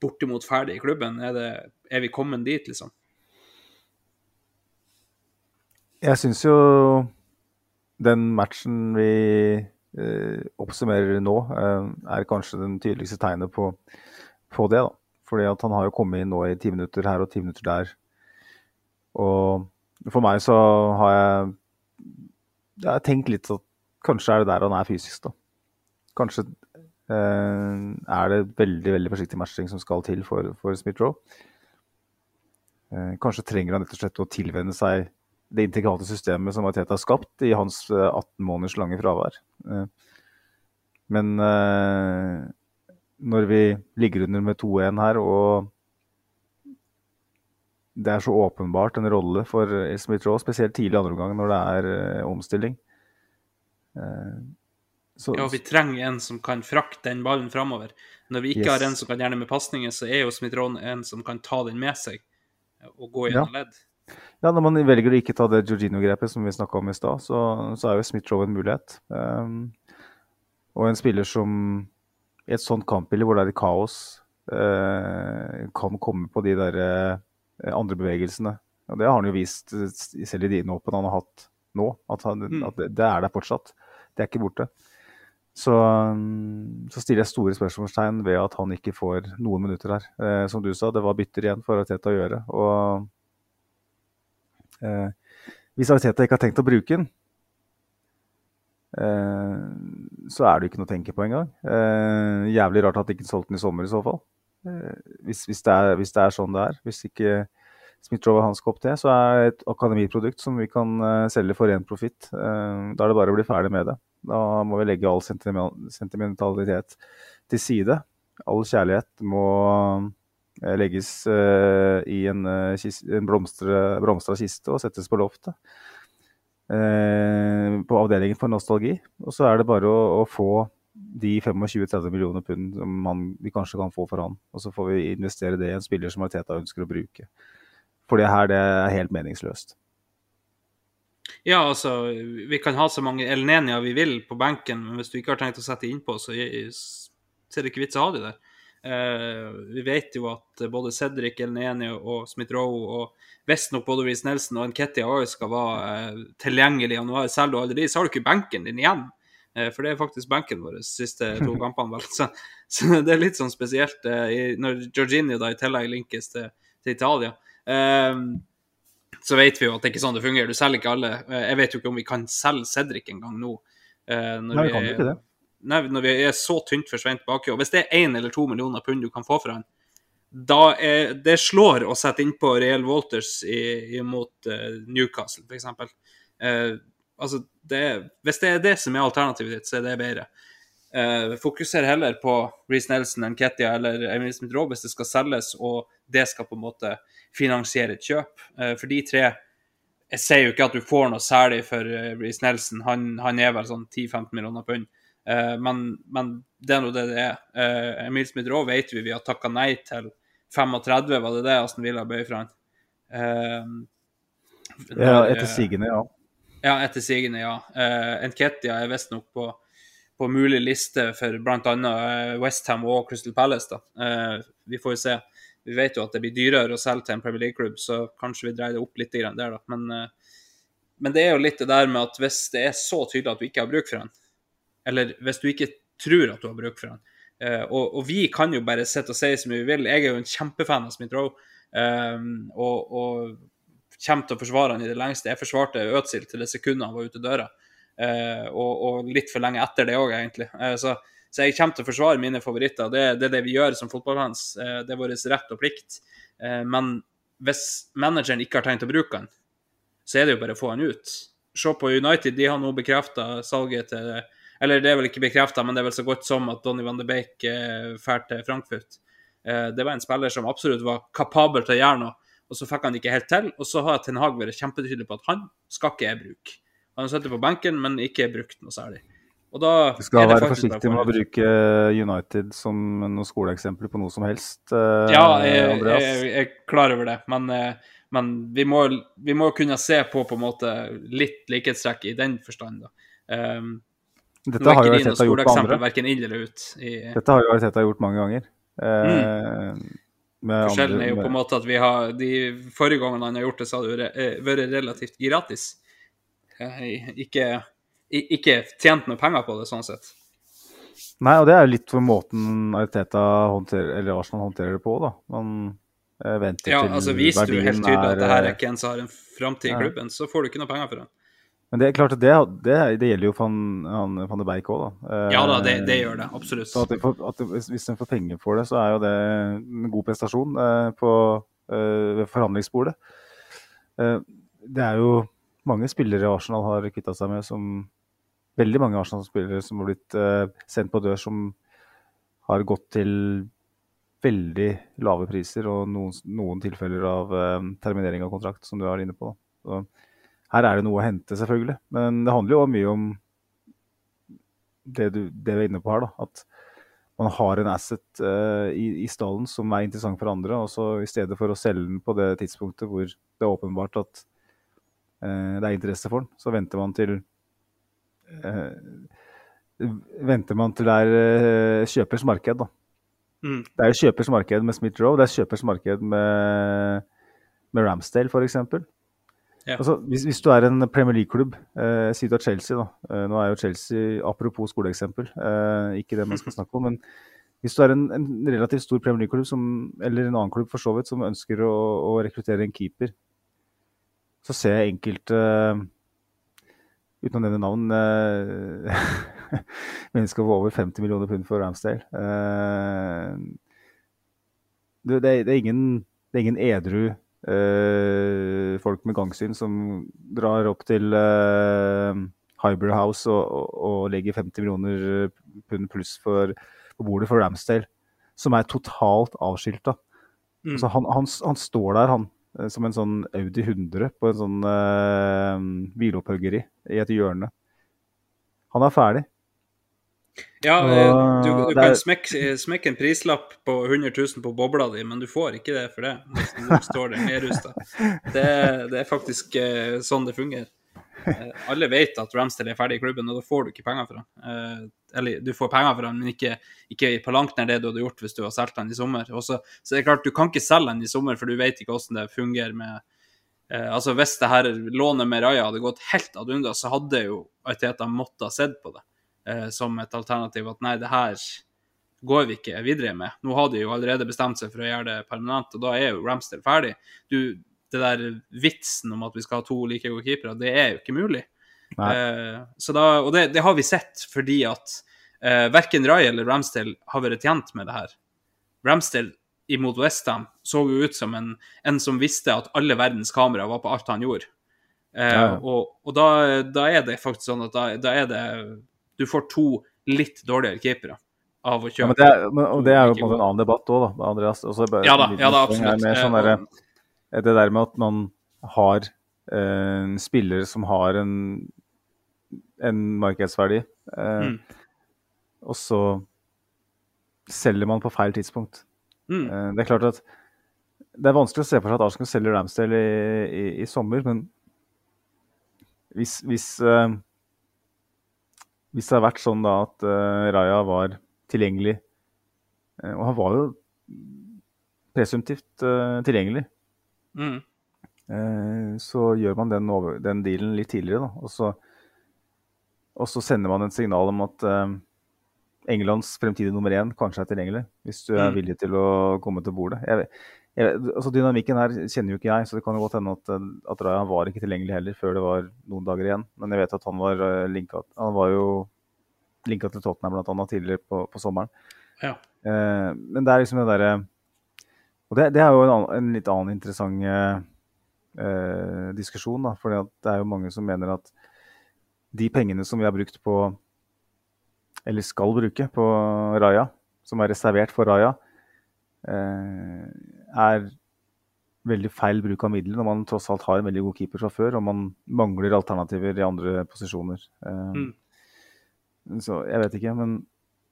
bortimot ferdig i klubben? Er, det, er vi kommet dit, liksom? Jeg syns jo den matchen vi eh, oppsummerer nå, eh, er kanskje den tydeligste tegnet på, på det. da. Fordi at han har jo kommet inn nå i ti minutter her og ti minutter der. Og for meg så har jeg, jeg har tenkt litt at kanskje er det der han er fysisk, da. Kanskje eh, er det veldig veldig forsiktig matching som skal til for, for Smith-Roe. Eh, kanskje trenger han rett og slett å tilvenne seg det integrale systemet som Arteta har skapt i hans eh, 18 måneders lange fravær. Eh, Men eh, når vi ligger under med 2-1 her, og det er så åpenbart en rolle for Smith-Roe, spesielt tidlig i andre omgang når det er uh, omstilling Uh, så, Ja, vi trenger en som kan frakte den ballen framover. Når vi ikke Yes. har en som kan gjerne med pasninger, så er jo Smith-Roe en som kan ta den med seg og gå Ja. gjennom ledd. Ja, når man velger å ikke ta det Georgino-grepet som vi snakka om i stad, så, så er jo Smith-Roe en mulighet. Um, og en spiller som i et sånt kampbilde hvor det er kaos, uh, kan komme på de der eh, andre bevegelsene. Og det har han jo vist eh, selv i de innhoppene han har hatt nå, at, han, Mm. at det, det er der fortsatt. Det er ikke borte. Så, um, så stiller jeg store spørsmålstegn ved at han ikke får noen minutter her. Eh, som du sa, det var bytter igjen for Arteta å gjøre. og Eh, hvis Arteta ikke har tenkt å bruke den, eh, så er det jo ikke noe å tenke på engang. Eh, jævlig rart at de ikke solgte den i sommer i så fall. Eh, hvis, hvis, det er, hvis det er sånn det er. Hvis ikke Smith-Roe har hans kopp opp til, så er det et akademiprodukt som vi kan eh, selge for ren profitt. Eh, da er det bare å bli ferdig med det. Da må vi legge all sentimentalitet til side. All kjærlighet må legges i en, en blomstra kiste og settes på loftet. På avdelingen for nostalgi. Og så er det bare å, å få de 25-30 millioner pund som man, vi kanskje kan få for han. Og så får vi investere det i en spiller som Arteta ønsker å bruke. For det her det er helt meningsløst. Ja, altså, vi kan ha så mange Elnenia vi vil på benken, men hvis du ikke har tenkt å sette innpå, så ser er det ikke vits å ha de der. Uh, vi vet jo at både Cedric, Elneni og Smith-Roe og visstnok både Reece Nelson og Nketia òg skal være eh, tilgjengelig i januar. Selger du alle de, så har du ikke benken din igjen. Eh, for det er faktisk benken vår de siste to kampene. Så, så det er litt sånn spesielt eh, når Georginio da i tillegg linkes til, til Italia. Um, så vet vi jo at det ikke er sånn det fungerer. Du selger ikke alle. Eh, Jeg vet jo ikke om vi kan selge Cedric engang nå. når Nei, vi kan ikke det. Nei, når vi er så tynt forsvent baki. Og hvis det er én eller to millioner pund du kan få for han, da er, det slår å sette innpå Real Walters i, imot uh, Newcastle, f.eks. Uh, altså, det, hvis det er det som er alternativet ditt, så er det bedre. Uh, fokuser heller på Reece Nelson, Nketia eller Emil Smith Roe hvis det skal selges, og det skal på en måte finansiere et kjøp. Uh, for de tre Jeg sier jo ikke at du får noe særlig for uh, Reece Nelson, han, han er vel sånn 10-15 millioner pund. Uh, men, men det er nå det det er. Emil Smith Roe vet vi vi har takka nei til 35, var det det Aston Villa bøy fra han? Ja, etter sigende, ja. Ja, etter sigende, ja. Uh, Nketia er visstnok på, på mulig liste for bl.a. Uh, Westham og Crystal Palace. da. Uh, vi får jo se. Vi vet jo at det blir dyrere å selge til en Premier League-klubb, så kanskje vi dreier det opp litt der, da. Men, uh, men det er jo litt det der med at hvis det er så tydelig at du ikke har bruk for han, eller hvis du ikke tror at du har bruk for han, Uh, og, og vi kan jo bare sitte og si så mye vi vil. Jeg er jo en kjempefan av Smith Rowe, Um, og, og kommer til å forsvare han i det lengste. Jeg forsvarte Øtzil til det sekundet han var ute døra, eh, og, og litt for lenge etter det òg, egentlig. Eh, så, så jeg kommer til å forsvare mine favoritter. Det, det er det vi gjør som fotballfans. Eh, det er vår rett og plikt. Eh, men hvis manageren ikke har tenkt å bruke han, så er det jo bare å få han ut. Se på United, de har nå bekrefta salget til Eller det er vel ikke bekrefta, men det er vel så godt som at Donny van de Beek eh, drar til Frankfurt. Eh, det var en spiller som absolutt var kapabel til å gjøre noe, og så fikk han ikke helt til. Og så har Ten Hag vært kjempetydelig på at han skal ikke jeg bruke. Han har sittet på benken, men ikke brukt noe særlig. Og da Du skal det være forsiktig med å bruke United som noen skoleeksempler på noe som helst. eh, Ja, jeg, Andreas. jeg, jeg er klar over det, men, eh, men vi, må, vi må kunne se på på en måte litt likhetstrekk i den forstand. da. Um, Dette har jo Arteta gjort på andre. verken inn eller ut. I, Dette har jo Arteta gjort mange ganger. Eh, med forskjellen er jo på en måte at vi har de forrige gangene han har gjort det, så har det eh, vært relativt gratis. Eh, Ikke, ikke tjent noe penger på det, sånn sett. Nei, og det er jo litt for måten Ariteta håndterer, eller Arsenal håndterer det på, da. Man eh, venter Ja, til altså Viser du helt tydelig at det her er ikke en som har en framtid i klubben, så får du ikke noe penger for det. Men det er klart at det, det, det gjelder jo van, han, van de Beijk òg, da. Eh, Ja da, det, det gjør det. Absolutt. Så at de får, at hvis- en får penger for det, så er jo det en god prestasjon eh, på eh, forhandlingsbordet. Eh, det er jo mange spillere Arsenal har kvitta seg med som Veldig mange Arsenal-spillere som har blitt eh, sendt på dør, som har gått til veldig lave priser, og noen, noen tilfeller av eh, terminering av kontrakt, som du er inne på. Da. Så her er det noe å hente, selvfølgelig. Men det handler jo mye om det du det vi er inne på her, da. At man har en asset uh, i, i stallen som er interessant for andre. Og så i stedet for å selge den på det tidspunktet hvor det er åpenbart at uh, det er interesse for den, så venter man til uh, Venter man til det er kjøpers marked, da. Mm. Det er jo kjøpers marked med Smith Rowe, det er kjøpers marked med, med Ramsdale f.eks. Altså, hvis, hvis du er en Premier League-klubb, eh, si du er Chelsea, da. Eh, nå er jo Chelsea, apropos skoleeksempel, eh, ikke det man skal snakke om, men hvis du er en, en relativt stor Premier League-klubb, eller en annen klubb for så vidt, som ønsker å, å rekruttere en keeper, så ser jeg enkelte uten å nevne navn eh, mennesker for over 50 millioner pund for Ramsdale. Eh, det, det, er ingen, det er ingen edru eh, folk med gangsyn som drar opp til uh, Hybrid House og, og, og legger 50 millioner pund pluss for, på bordet for Ramsdale, som er totalt avskilta. Mm. Altså, han, han, han står der, han, eh, som en sånn Audi 100 på en sånn uh, hvileopphuggeri i et hjørne. Han er ferdig. Ja, eh, du, du kan smekke, smekke en prislapp på 100 000 på bobla di, men du får ikke det for det. Du står det nedrusta. Det, det er faktisk eh, sånn det fungerer. Eh, alle vet at Ramsdale er ferdig i klubben, og da får du ikke penger for han. Eh, eller du får penger for han, men ikke, ikke på langt nær det du hadde gjort hvis du hadde solgt han i sommer. Også, så det er klart, du kan ikke selge han i sommer, for du vet ikke hvordan det fungerer med eh, Altså, hvis det her lånet med Raja hadde gått helt ad undas, så hadde jo Arteta måttet ha sett på det eh, som et alternativ at nei, det her går vi ikke videre med. Nå har de jo allerede bestemt seg for å gjøre det permanent, og da er jo Ramster ferdig. Du, det der vitsen om at vi skal ha to like gode keepere, det er jo ikke mulig. Eh, så da, og det, det har vi sett fordi at eh, verken Rai eller Ramsdale har vært tjent med det her. Ramsdale imot Westham så jo ut som en, en som visste at alle verdens kameraer var på alt han gjorde. Eh, Ja. Og, og da, da er det faktisk sånn at da, da er det Du får to litt dårligere keepere av å Ja, kjøpe. men det er, men, det er jo på en måte en annen debatt òg, da, Andreas. Bare, Ja da, ja da, absolutt. mer Sånn der, derre- det der med at man har eh, en spiller som har en, en markedsverdi, eh, Mm. og så selger man på feil tidspunkt. Mm. Eh, det er klart at det er vanskelig å se for seg at Arsenal selger Ramsdale i, i, i sommer, men hvis, hvis, eh, hvis det har vært sånn da at uh, Raja var tilgjengelig eh, Og han var jo presumptivt eh, tilgjengelig. Mm. Så gjør man den, over, den dealen litt tidligere, da. Og så, og så sender man et signal om at Englands fremtidige nummer én kanskje er tilgjengelig, hvis du er Mm. villig til å komme til bordet. Jeg, altså Dynamikken her kjenner jo ikke jeg, så det kan jo godt hende at, eh, at Raja var ikke tilgjengelig heller før det var noen dager igjen. Men jeg vet at han var eh, linka Han var jo linka til Tottenham annet tidligere på, på sommeren. Ja. Eh, men det er liksom det derre Og det, det er jo en, annen, en litt annen interessant eh, eh, diskusjon, da. For det er jo mange som mener at de pengene som vi har brukt på Eller skal bruke på Raja, som er reservert for Raja, er veldig feil bruk av midler når man tross alt har en veldig god keeper fra før, og man mangler alternativer i andre posisjoner. Eh, Mm. Så jeg vet ikke, men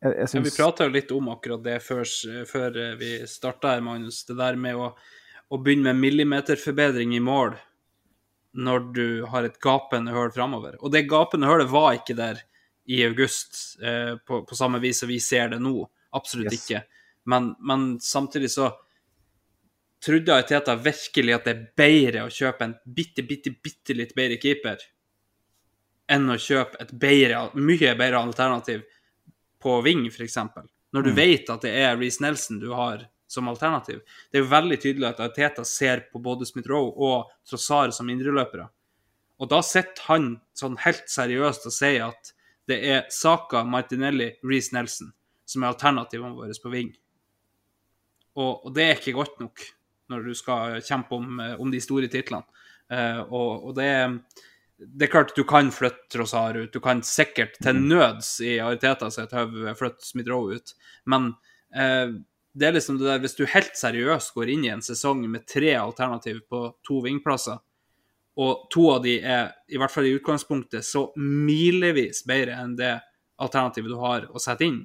jeg, jeg Ja, vi prata jo litt om akkurat det før, før eh, vi starta her, Magnus. Det der med å, å begynne med millimeterforbedring i mål når du har et gapende høl framover. Og det gapende hølet var ikke der i august eh, på, på samme vis som vi ser det nå. Absolutt Yes. ikke. Men, men samtidig så trodde Teta virkelig at det er bedre å kjøpe en bitte, bitte, bitte litt bedre keeper enn å kjøpe et bedre, mye bedre alternativ på wing, f.eks. Når du vet at det er Reece Nelson du har som alternativ. Det er jo veldig tydelig at Arteta ser på både Smith-Roe og Trossar som indreløpere. Og da sitter han sånn helt seriøst og sier at det er Saka, Martinelli, Reece Nelson som er alternativene våre på wing. Og, og det er ikke godt nok når du skal kjempe om, eh, om de store titlene. Eh, og, og det det er klart du kan flytte Trossard ut. Du kan sikkert til nøds i Ariteta sitt hode flytte Smith-Roe ut. Men eh, det er liksom det der, hvis du helt seriøst går inn i en sesong med tre alternativ på to vingplasser, og to av de er, i hvert fall i utgangspunktet, så milevis bedre enn det alternativet du har å sette inn.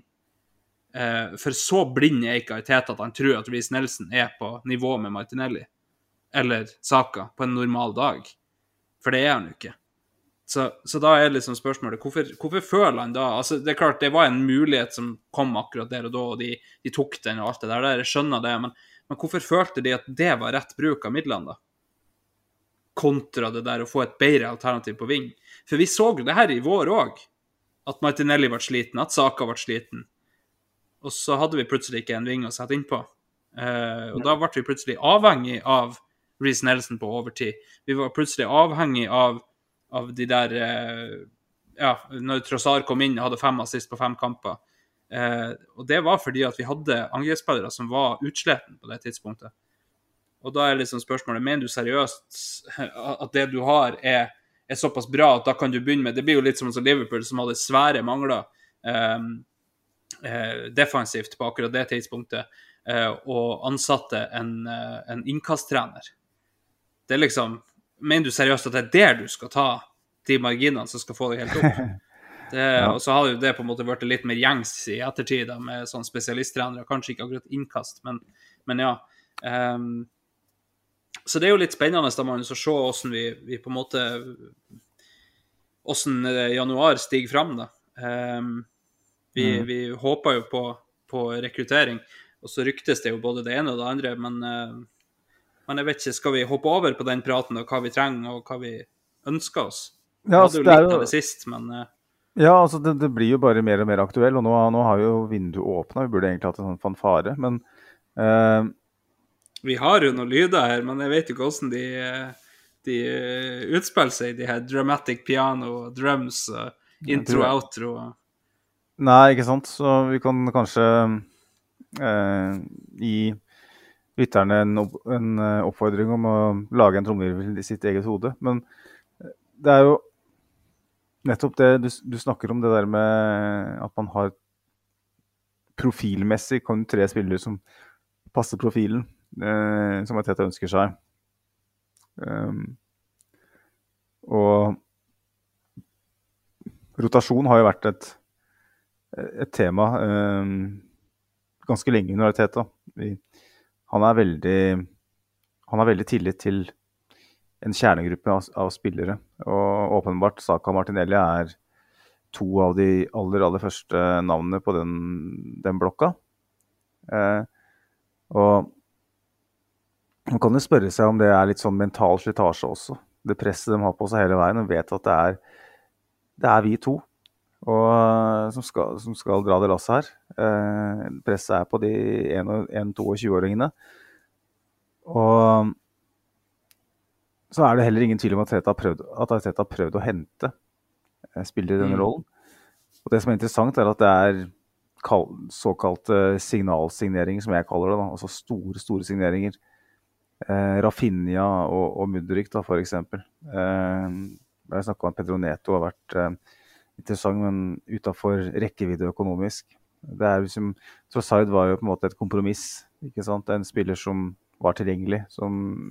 Eh, for så blind er ikke Ariteta at han tror at Reece Nelson er på nivå med Martinelli eller Saka på en normal dag. For det er han jo ikke. Så, så da er liksom spørsmålet hvorfor, hvorfor føler han da altså Det er klart det var en mulighet som kom akkurat der og da, og de, de tok den og alt det der. Jeg skjønner det, men, men hvorfor følte de at det var rett bruk av midlene, da? Kontra det der å få et bedre alternativ på ving. For vi så det her i vår òg. At Martinelli ble sliten, at Saka ble sliten. Og så hadde vi plutselig ikke en ving å sette innpå. Uh, og da ble vi plutselig avhengig av Reece Nelson på overtid. Vi var plutselig avhengig av, av de der uh, Ja, når Trossard kom inn og hadde fem assist på fem kamper. Uh, og det var fordi at vi hadde angrepsspillere som var utsletten på det tidspunktet. Og da er liksom spørsmålet mener du seriøst at det du har, er, er såpass bra at da kan du begynne med Det blir jo litt som som Liverpool, som hadde svære mangler eh, eh, defensivt på akkurat det tidspunktet, eh, og ansatte en, eh, en innkasttrener. Det er liksom Mener du seriøst at det er der du skal ta de marginene som skal få deg helt opp? Det, Og så har jo det på en måte blitt litt mer gjengs i ettertid med sånn spesialisttrenere. Kanskje ikke akkurat innkast, men, men ja. Um, så det er jo litt spennende da, Magnus, å se hvordan vi, vi på en måte Hvordan eh, januar stiger fram, da. Ehm, vi, Mm. vi håper jo på, på rekruttering, og så ryktes det jo både det ene og det andre, men, eh, men jeg vet ikke, skal vi hoppe over på den praten og hva vi trenger og hva vi ønsker oss? Vi Ja, hadde altså, jo det er litt jo- av det sist, men eh, Ja, altså det, det blir jo bare mer og mer aktuell, og nå, nå har jo vinduet åpna. Vi burde egentlig hatt en sånn fanfare, men uh... vi har jo noen lyder her, men jeg vet jo ikke hvordan de, de utspiller seg, de her dramatic piano, drums, intro, tror- outro. Nei, ikke sant. Så vi kan kanskje eh, gi lytterne en, opp, en eh, oppfordring om å lage en trommevirvel i sitt eget hode. Men eh, det er jo nettopp det du, du snakker om, det der med at man har profilmessig kan tre spillere som passer profilen, eh, som Teta ønsker seg. Um, og rotasjon har jo vært et et tema eh, ganske lenge under Arteta. Han er veldig han har veldig tillit til en kjernegruppe av, av spillere. Og åpenbart Saka Martinelli er to av de aller, aller første navnene på den, den blokka. Eh, og man kan jo spørre seg om det er litt sånn mental slitasje også. Det presset de har på seg hele veien. De vet at det er, det er vi to og, som, skal, som skal dra det lasset her. Eh, presset er på de 1-22-åringene. Og så er det heller ingen tvil om at Teta har prøvd, at Arteta har prøvd å hente eh, spillere i denne Mm. rollen. Og det som er interessant, er at det er såkalte signalsigneringer, som jeg kaller det. Da. Altså store, store signeringer. Eh, Rafinha og, og Mudrik, da, eksempel. Eh, jeg snakka om at Pedro Neto har vært eh, interessant, men utafor rekkevidde økonomisk. Det er liksom, Trossard var jo på en måte et kompromiss. ikke sant? En spiller som var tilgjengelig, som,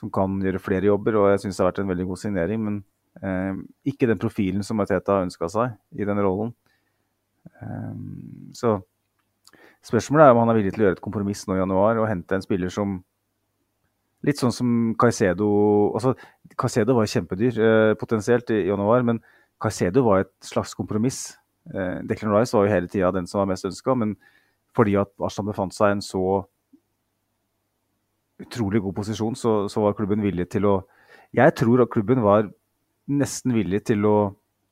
som kan gjøre flere jobber. Og jeg syns det har vært en veldig god signering, men eh, ikke den profilen som Mateta ønska seg i den rollen. Eh, så spørsmålet er om han er villig til å gjøre et kompromiss nå i januar og hente en spiller som Litt sånn som Caicedo altså Caicedo var kjempedyr eh, potensielt i januar, men Caicedo var et slags kompromiss. Eh, Declan Rice var jo hele tida den som var mest ønska, men fordi at Arsenal befant seg i en så utrolig god posisjon, så, så var klubben villig til å Jeg tror at klubben var nesten villig til å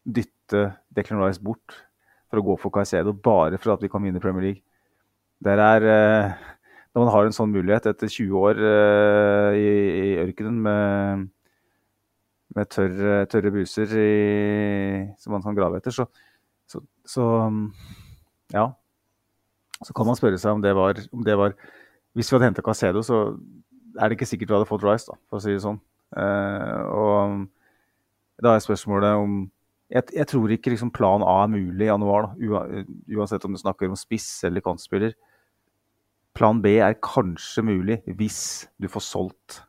dytte Declan Rice bort for å gå for Caicedo, bare for at vi kan vinne Premier League. Der er eh, Når man har en sånn mulighet etter 20 år eh, i, i ørkenen med med tørre, tørre buser i, som man kan grave etter, så, så, så ja. Så kan man spørre seg om det var, om det var Hvis vi hadde henta Casedo, så er det ikke sikkert vi hadde fått Rice, da, for å si det sånn. Uh, og da er spørsmålet om Jeg, jeg tror ikke liksom, plan A er mulig i januar, da, uansett om du snakker om spiss eller kantspiller. Plan B er kanskje mulig hvis du får solgt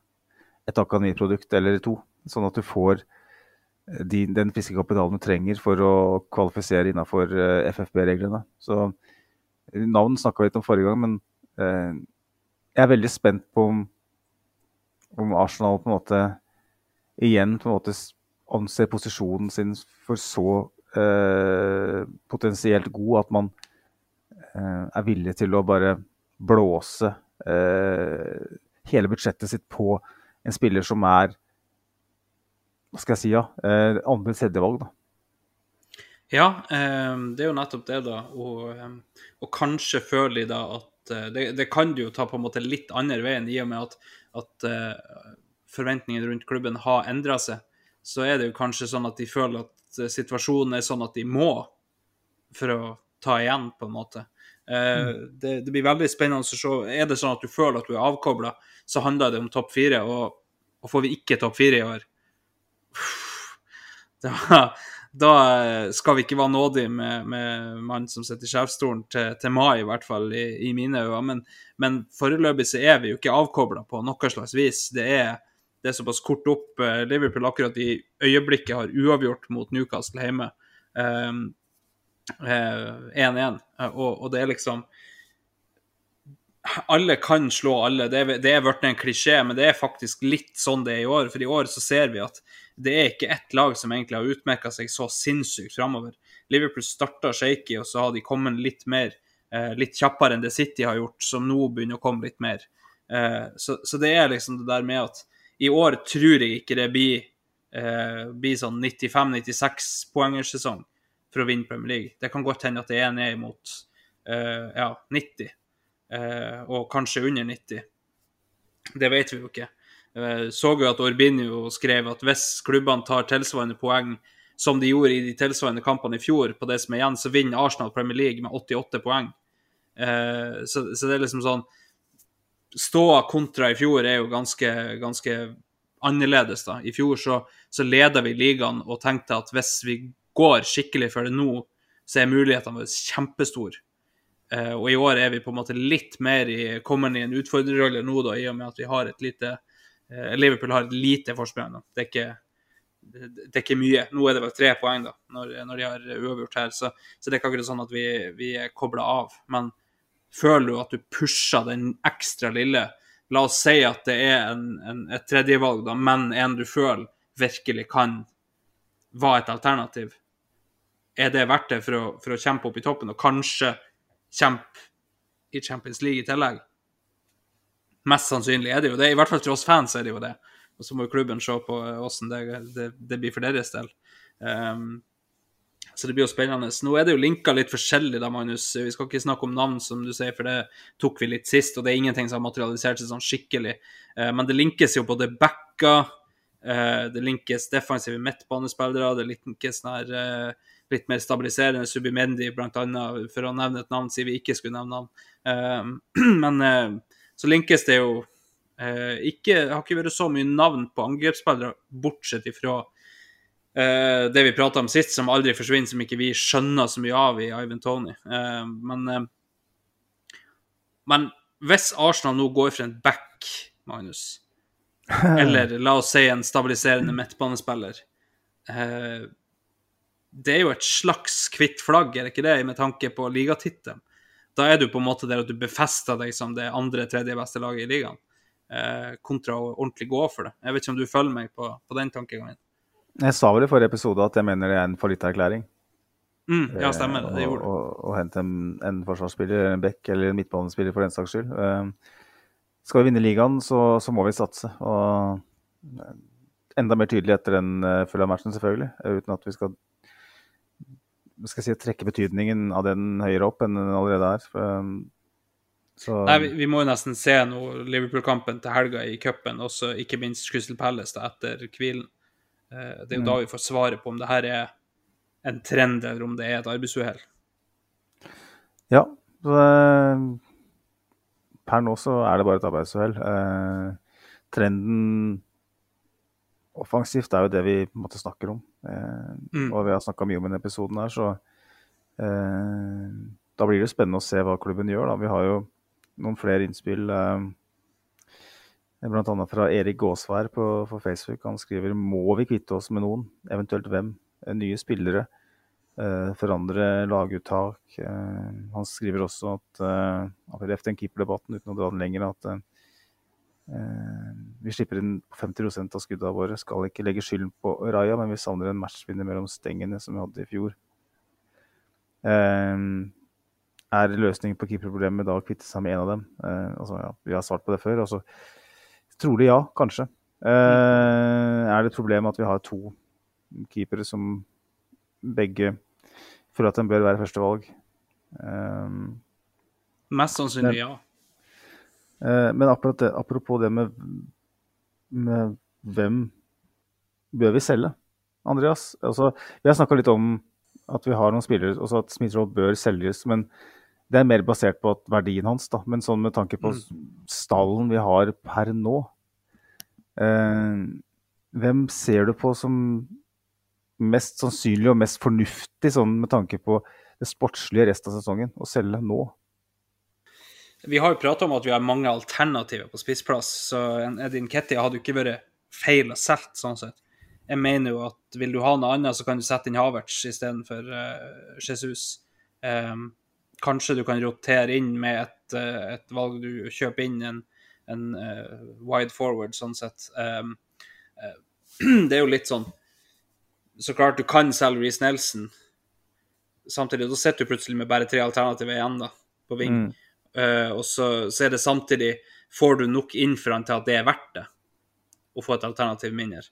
et akademiprodukt eller to. Sånn at du får eh, din, den friske kapitalen du trenger for å kvalifisere innafor FFB-reglene. Så eh, Navn snakka vi litt om forrige gang, men eh, jeg er veldig spent på om, om Arsenal på en måte igjen på en måte anser posisjonen sin for så eh, potensielt god at man eh, er villig til å bare blåse eh, hele budsjettet sitt på en spiller som er hva skal jeg si, ja, eh, andre tredjevalg, da. Ja, eh, det er jo nettopp det, da. Og, eh, og kanskje føler de da at det, det kan de jo ta på en måte litt andre veien, i og med at, at forventningene rundt klubben har endra seg. Så er det jo kanskje sånn at de føler at situasjonen er sånn at de må for å ta igjen, på en måte. Eh, det, det blir veldig spennende å se. Er det sånn at du føler at du er avkobla, så handler det om topp fire. Og, og får vi ikke topp fire i år, da, da skal vi ikke være nådige med, med mannen som sitter i sjefsstolen til, til mai, i hvert fall i, i mine øyne. Men, men foreløpig så er vi jo ikke avkobla på noe slags vis. Det er, det er såpass kort opp. Eh, Liverpool akkurat i øyeblikket har uavgjort mot Newcastle hjemme. Um, eh, 1-1. Um, Og, og det er liksom alle kan slå alle. Det er blitt en klisjé, men det er faktisk litt sånn det er i år. For i år så ser vi at det er ikke ett lag som egentlig har utmerka seg så sinnssykt framover. Liverpool starta shaky, og så har de kommet litt mer, eh, litt kjappere enn det City har gjort, som nå begynner å komme litt mer. Eh, så, så det er liksom det der med at i år tror jeg ikke det blir, eh, blir sånn 95-96 poengersesong for å vinne Premier League. Det kan godt hende at det er ned mot ja, 90 eh, og kanskje under 90. Det vet vi jo ikke. Eh, så jo at Orbinio skrev at hvis klubbene tar tilsvarende poeng som de gjorde i de tilsvarende kampene i fjor, på det som er igjen, så vinner Arsenal Premier League med 88 poeng. Eh, så, så det er liksom sånn Ståa kontra i fjor er jo ganske, ganske annerledes, da. I fjor så, så leda vi ligaen og tenkte at hvis vi går skikkelig for det nå, så er mulighetene våre kjempestore. Eh, og i år er vi på en måte litt mer i, kommer i en utfordrerrolle nå, da, i og med at vi har et lite Liverpool har lite forsprang. Det det, er ikke mye. Nå er det vel tre poeng, da, når, når de har uavgjort her. Så, så det er ikke sånn at vi, vi er kobla av. Men føler du at du pusher den ekstra lille La oss si at det er en, en, et tredjevalg, da, men en du føler virkelig kan være et alternativ, er det verdt det for å, for å kjempe opp i toppen, og kanskje kjempe i Champions League i tillegg? Mest sannsynlig er det jo det. I hvert fall for oss fans er det jo det. Og så må jo klubben se på åssen det, det, det, blir for deres del. Um, så det blir jo spennende. Nå er det jo linka litt forskjellig, da, Magnus. Vi skal ikke snakke om navn, som du sier, for det tok vi litt sist. Og det er ingenting som har materialisert seg sånn skikkelig. Uh, men det linkes jo både backer, uh, det linkes defensive midtbanespillere, det linkes nær uh, litt mer stabiliserende Subimendi, annet, for å nevne et navn, siden vi ikke skulle nevne navn. men så linkes det jo eh, ikke, Det har ikke vært så mye navn på angrepsspillere, bortsett ifra eh, det vi prata om sist, som aldri forsvinner, som ikke vi skjønner så mye av i Ivan Tony. Eh, men, eh, men hvis Arsenal nå går for en back, Magnus, eller la oss si en stabiliserende midtbanespiller eh, Det er jo et slags hvitt flagg, er det ikke det, med tanke på ligatittelen? Da er du på en måte der at du befester deg som det andre-tredje beste laget i ligaen, eh, kontra å ordentlig gå for det. Jeg vet ikke om du følger meg på, på den tankegangen? Jeg sa vel i forrige episode at jeg mener det er en fallitterklæring. Mm, ja, stemmer det. Det gjorde. Å hente en, en forsvarsspiller, en back eller en midtbanespiller for den saks skyld. Eh, skal vi vinne ligaen, så, så, må vi satse. Og enda mer tydelig etter den uh, fulle matchen, selvfølgelig. Uten at vi skal skal jeg si, trekke betydningen av den høyere opp enn den allerede er. Um, så... Nei, vi, vi, må jo nesten se nå Liverpool-kampen til helga i cupen, også ikke minst Crystal Palace da, etter hvilen. Eh, det er jo mm. da vi får svaret på om det her er en trend, eller om det er et arbeidsuhell. Ja. Eh, per nå så er det bare et arbeidsuhell. Eh, trenden offensivt er jo det vi måte snakker om. Eh, mm. Og vi har snakka mye om denne episoden her, så eh, da blir det spennende å se hva klubben gjør. Da. Vi har jo noen flere innspill. Eh, Bl.a. fra Erik Gåsvær på, på, Facebook. Han skriver må vi kvitte oss med noen, eventuelt hvem. Eh, nye spillere. Eh, forandre laguttak. Eh, han skriver også at, eh, efter en keeperdebatten, uten å dra den lenger, at Eh, vi slipper inn 50% av skuddene våre. Skal ikke legge skylden på Raja, men vi savner en matchvinner mellom stengene som vi hadde i fjor. Um, er løsningen på keeperproblemet da å kvitte seg med en av dem? Uh, altså, ja, vi har svart på det før. Altså, trolig ja, kanskje. er det et problem at vi har to keepere som begge føler at de bør være førstevalg? Mest sannsynlig ja. Uh, men det, apropos det med, hvem bør vi selge, Andreas? Altså, vi har snakka litt om at vi har noen spillere, også at Smith-Roll bør selges. men det er mer basert på verdien hans, da. Men sånn med tanke på mm. stallen vi har per nå eh, Hvem ser du på som mest sannsynlig og mest fornuftig sånn med tanke på det sportslige resten av sesongen å selge nå? Vi har jo prata om at vi har mange alternativer på spissplass, så Edin Ketty hadde jo ikke vært feil å selge, sånn sett. Jeg mener jo at vil du ha noe annet, så kan du sette inn Havertz istedenfor uh, Jesus. Um, kanskje du kan rotere inn med et, uh, et valg du kjøper inn en, en uh, wide forward, sånn sett. Um, uh, det er jo litt sånn Så klart du kan selge Reece Nelson. Samtidig da sitter du plutselig med bare tre alternativer igjen da, på ving. Mm. Uh, og så, så, er det samtidig Får du nok inn for han til at det er verdt det, å få et alternativ mindre?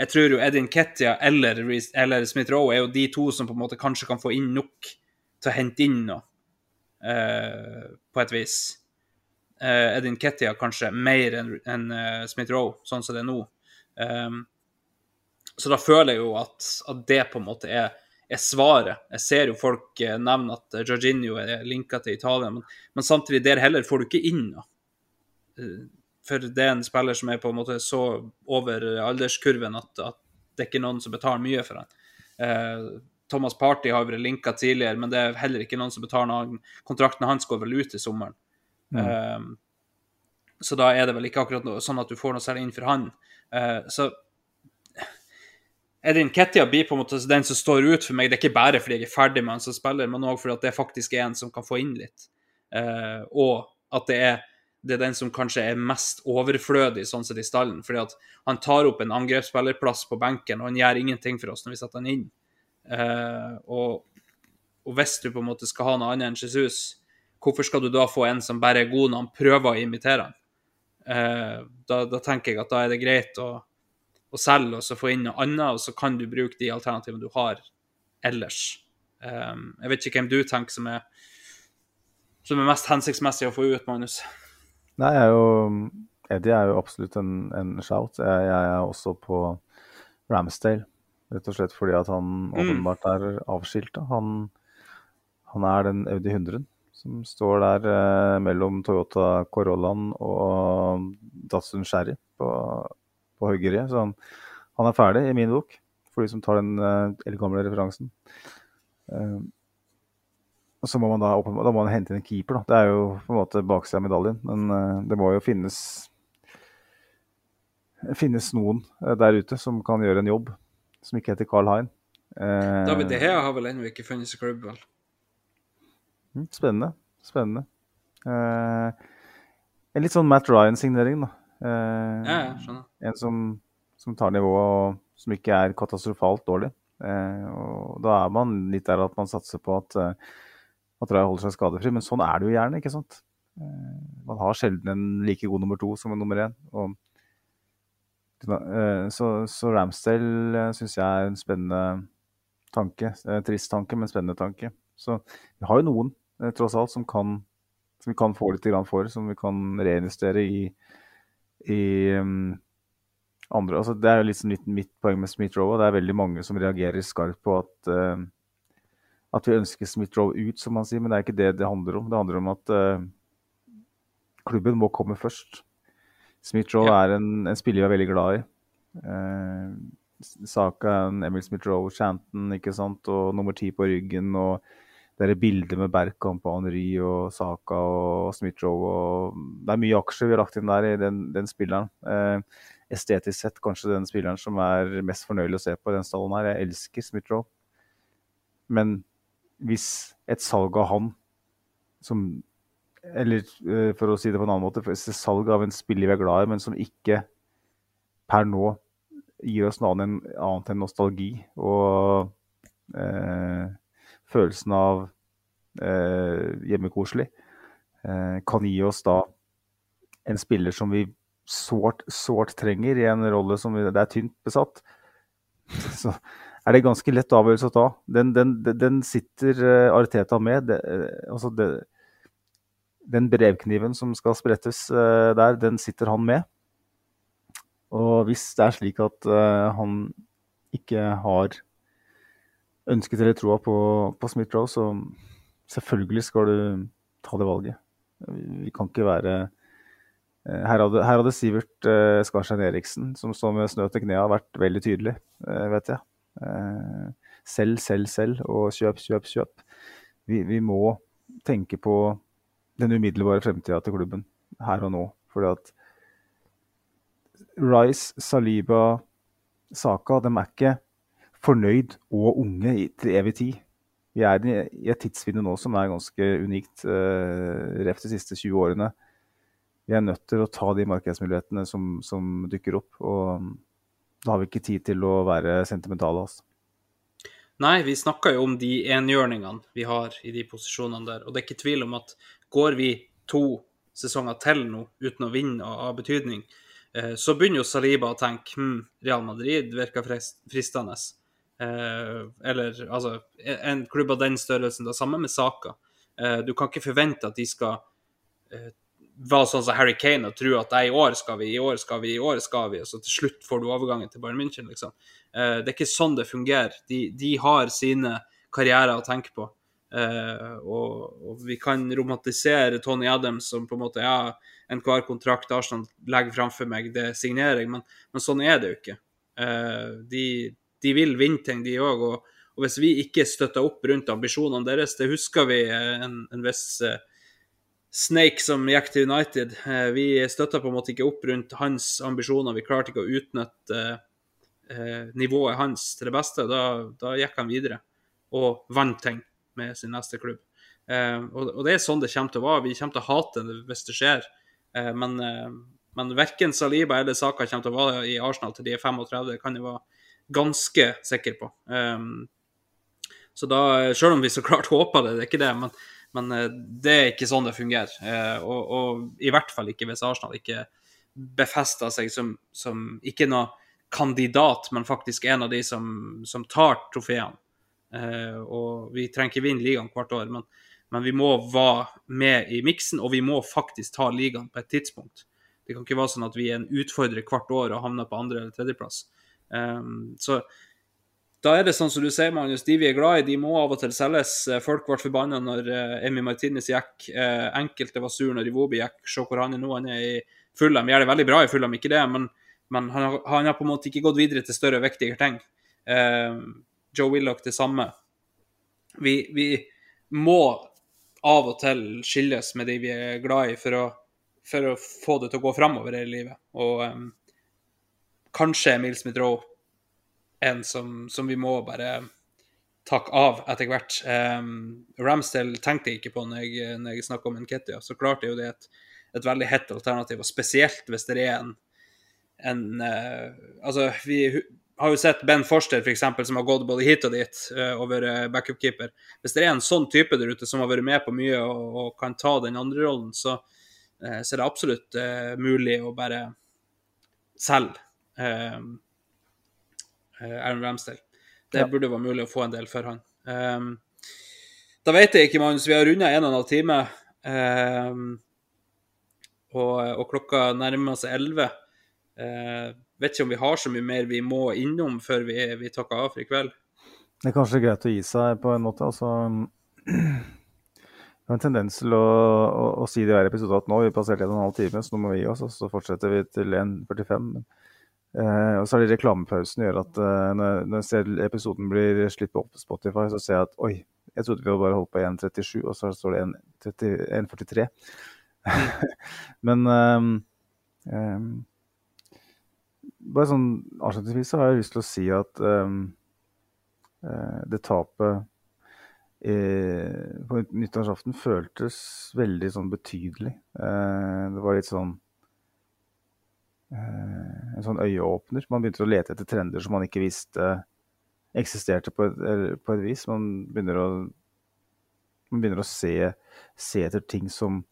Jeg tror jo Edin Kettia eller, eller Smith-Roe er jo de to som på en måte kanskje kan få inn nok til å hente inn noe, uh, på et vis. Uh, Edin Kettia kanskje mer enn en, Smith-Roe, sånn som det er nå. Um, så da føler jeg jo at, at det på en måte er er svaret. Jeg ser jo folk eh, nevne at eh, Jorginho er linka til Italia, men, men, samtidig der heller får du ikke inn noe. Eh, for det er en spiller som er på en måte så over alderskurven at, at det er ikke noen som betaler mye for han. Eh, Thomas Party har vært linka tidligere, men det er heller ikke noen som betaler noe. Kontrakten hans går vel ut i sommeren. Mm. Eh, så da er det vel ikke akkurat noe, sånn at du får noe særlig inn for han. Eh, så Edin Kettia blir på en måte den som står ut for meg. Det er ikke bare fordi jeg er ferdig med han som spiller, men òg fordi det faktisk er en som kan få inn litt. Uh, og at det er det er den som kanskje er mest overflødig sånn sett i stallen. fordi at han tar opp en angrepsspillerplass på benken, og han gjør ingenting for oss når vi setter han inn. Uh, og, og hvis du på en måte skal ha noe annet enn Jesus, hvorfor skal du da få en som bare er god når han prøver å imitere han? Uh, da, da tenker jeg at da er det greit å, å selge og så få inn noe annet, og så kan du bruke de alternativene du har ellers. Um, jeg vet ikke hvem du tenker som er, som er mest hensiktsmessig å få ut, Magnus. Nei, jeg er jo Eddie er jo absolutt en, en shout. Jeg, jeg, er også på Ramsdale. Rett og slett fordi at han Mm. åpenbart er avskilt. Han, han er den Audi 100 som står der eh, mellom Toyota Corollaen og Datsun Sherry på, på høygeriet. Så han, han er ferdig i min bok, for de som tar den uh, eldgamle referansen. Uh, og så må man da, da må man hente inn en keeper. Da. Det er jo på en måte baksida av medaljen. Men uh, det må jo finnes finnes noen eh, der ute som kan gjøre en jobb, som ikke heter Carl Hein. Eh, David De Hea har vel ennå ikke funnet seg klubb, vel? mm, Spennende. Spennende. Eh, en litt sånn Matt Ryan-signering, da. Eh, Ja, ja. En som, som tar nivået, og som ikke er katastrofalt dårlig. Eh, og da er man litt der at man satser på at, eh, at Raja holder seg skadefri, men sånn er det jo gjerne, ikke sant? Eh, man har sjelden en like god nummer to som en nummer én. Og, eh, så, så Ramsdale uh, syns jeg er en spennende tanke. Eh, trist tanke, men spennende tanke. Så vi har jo noen, eh, tross alt, som, kan, som vi kan få litt for, som vi kan reinvestere i, i um, andre. Altså, det er jo litt sånn litt mitt poeng med Smith-Roe. Det er veldig mange som reagerer skarpt på at, uh, at vi ønsker Smith-Roe ut, som man sier. Men det er ikke det det handler om. Det handler om at uh, klubben må komme først. Smith-Roe Ja. er en, en spiller vi er veldig glad i. Uh, Saka, Emil Smith-Roe-chanten, ikke sant, og nummer ti på ryggen. og det bilder med Berkamp og Henry og Saka og Smith-Roe. og Det er mye aksjer vi har lagt inn der i den, den spilleren. Eh, estetisk sett kanskje den spilleren som er mest fornøyelig å se på i den stallen her. Jeg elsker Smith-Roe. Men hvis et salg av han som Eller eh, for å si det på en annen måte, hvis et salg av en spiller vi er glad i, men som ikke per nå gir oss noe annet annet enn nostalgi og eh, følelsen av eh, hjemmekoselig, eh, kan gi oss da en spiller som vi sårt, sårt trenger i en rolle som vi, det er tynt besatt, så er det ganske lett avgjørelse å ta. Den, den, den sitter eh, Arteta med. Det, eh, altså det, den brevkniven som skal sprettes eh, der, den sitter han med. Og hvis det er slik at han ikke har ønsket eller troa på, på Smith-Roe, så selvfølgelig skal du ta det valget. Vi kan ikke være eh, Her hadde, her hadde Sivert eh, Skarstein Eriksen, som står med snø til knærne, vært veldig tydelig, eh, vet jeg. Eh, selv, selv, selv, og kjøp, kjøp, kjøp. Vi, vi må tenke på den umiddelbare fremtida til klubben her og nå. Fordi at Rice, Saliba, Saka, de er ikke fornøyd og unge til evig tid. Vi er i et tidsvindu nå som er ganske unikt, uh, ref de siste 20 årene. Vi er nødt til å ta de markedsmulighetene som, som dukker opp. Og da har vi ikke tid til å være sentimentale. Altså. Nei, vi snakka jo om de enhjørningene vi har i de posisjonene der. Og det er ikke tvil om at går vi to sesonger til nå uten å vinne av, betydning, eh, så begynner jo Saliba å tenke hm, Real Madrid virker frist, fristende. Eh, eller altså En klubb av den størrelsen, Det samme med Saka. Eh, du kan ikke forvente at de skal eh, være sånn som Harry Kane og tro at i år skal vi, i år skal vi, i år skal vi, og så til slutt får du overgangen til Bayern München, liksom. Eh, det er ikke sånn det fungerer. De, de har sine karrierer å tenke på. Eh, og, og vi kan romantisere Tony Adams som på en måte ja, enhver kontrakt Arsenal legger framfor meg, det signerer jeg, men, men sånn er det jo ikke. Eh, de, de vil vinne ting, de òg. Og, og hvis vi ikke støtter opp rundt ambisjonene deres, det husker vi eh, en, en viss eh, Snake som gikk til United. Eh, vi støtta på en måte ikke opp rundt hans ambisjoner. Vi klarte ikke å utnytte nivået hans til det beste. Da, da gikk han videre og vant ting med sin neste klubb. Og, og det er sånn det kommer til å være. Vi kommer til å hate det hvis det skjer. Men, men verken Saliba eller Saka kommer til å være i Arsenal til de er 35, det kan jo være ganske sikker på. Um, så da, selv om vi så klart håper det, det er ikke det, men, men eh, det er ikke sånn det fungerer. Uh, og, og, i hvert fall ikke hvis Arsenal ikke befester seg som, som ikke noe kandidat, men faktisk en av de som, som tar trofeene. Uh, og vi trenger ikke vinne ligaen hvert år, men, men vi må være med i miksen, og vi må faktisk ta ligaen på et tidspunkt. Det kan ikke være sånn at vi er en utfordrer hvert år og havner på andre- eller tredjeplass. Um, så da er det sånn som du sier, Magnus, de vi er glad i, de må av og til selges. Folk ble forbanna når uh, Emi Martinez gikk. Uh, enkelte var sur når Iwobi gikk. Se hvor han er nå. Han er i Fulham. Gjør det veldig bra i Fulham, ikke det, men, men han, har, han, har, på en måte ikke gått videre til større viktigere ting. Uh, Joe Willoch det samme. Vi, vi, må av og til skilles med de vi er glad i, for å, for å få det til å gå framover i livet. Og um, kanskje Emil Smith-Roe en som, som, vi må bare takke av etter hvert. Um, Ramsdale tenkte jeg ikke på når jeg, når jeg snakka om Nketia. Så klart er jo det et, et veldig hett alternativ, og spesielt hvis det er en, en uh, Altså, vi har jo sett Ben Forster, f.eks., som har gått både hit og dit uh, uh, backup-keeper. Hvis det er en sånn type der ute som har vært med på mye og, og kan ta den andre rollen, så, så er det absolutt mulig å bare selge. Um, Eh, Aaron Ramsdale. Det ja. burde være mulig å få en del for han. Um, da vet jeg ikke, Magnus. Vi har runda en og en halv time. Um, og, og, klokka nærmer seg elleve. Uh, vet ikke om vi har så mye mer vi må innom før vi, vi takker av for i kveld. Det er kanskje greit å gi seg på en måte. altså... Jeg har en tendens til å, å, å si i hver episode at nå har vi passert en og en halv time, så nå må vi gi oss. Og så fortsetter vi til 1.45. Men Eh, og så er det reklamepausen gjør at eh, når, når jeg ser episoden blir slitt på Spotify, så ser jeg at oi, jeg trodde vi hadde bare holdt på 1.37, og så står det 1.43. Men um, um, bare sånn avslutningsvis så har jeg lyst til å si at um, uh, det tapet eh, på nyttårsaften føltes veldig sånn betydelig. Uh, det var litt sånn en sånn øyeåpner. Man begynte å lete etter trender som man ikke visste eksisterte på et, på et vis. Man begynner å, man begynner å se, se, etter ting som,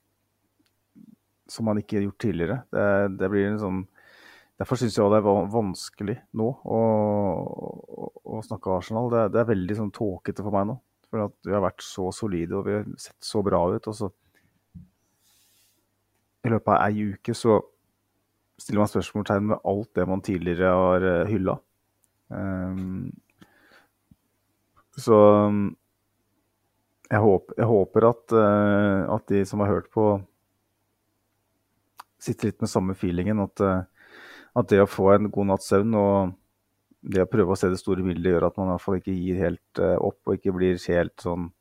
som man ikke har gjort tidligere. Det, det blir en sånn Derfor syns jeg det er vanskelig nå å, å, å snakke Arsenal. Det, det, er veldig sånn tåkete for meg nå. For vi har vært så solide og vi har sett så bra ut. Og så i løpet av ei uke så stiller man spørsmålstegn med alt det man tidligere har eh, hylla. Um, så jeg håper, jeg håper at, uh, at, de som har hørt på, sitter litt med samme feelingen. At, uh, at det å få en god natts søvn og det å prøve å se det store bildet, gjør at man i hvert fall ikke gir helt uh, opp og ikke blir helt sånn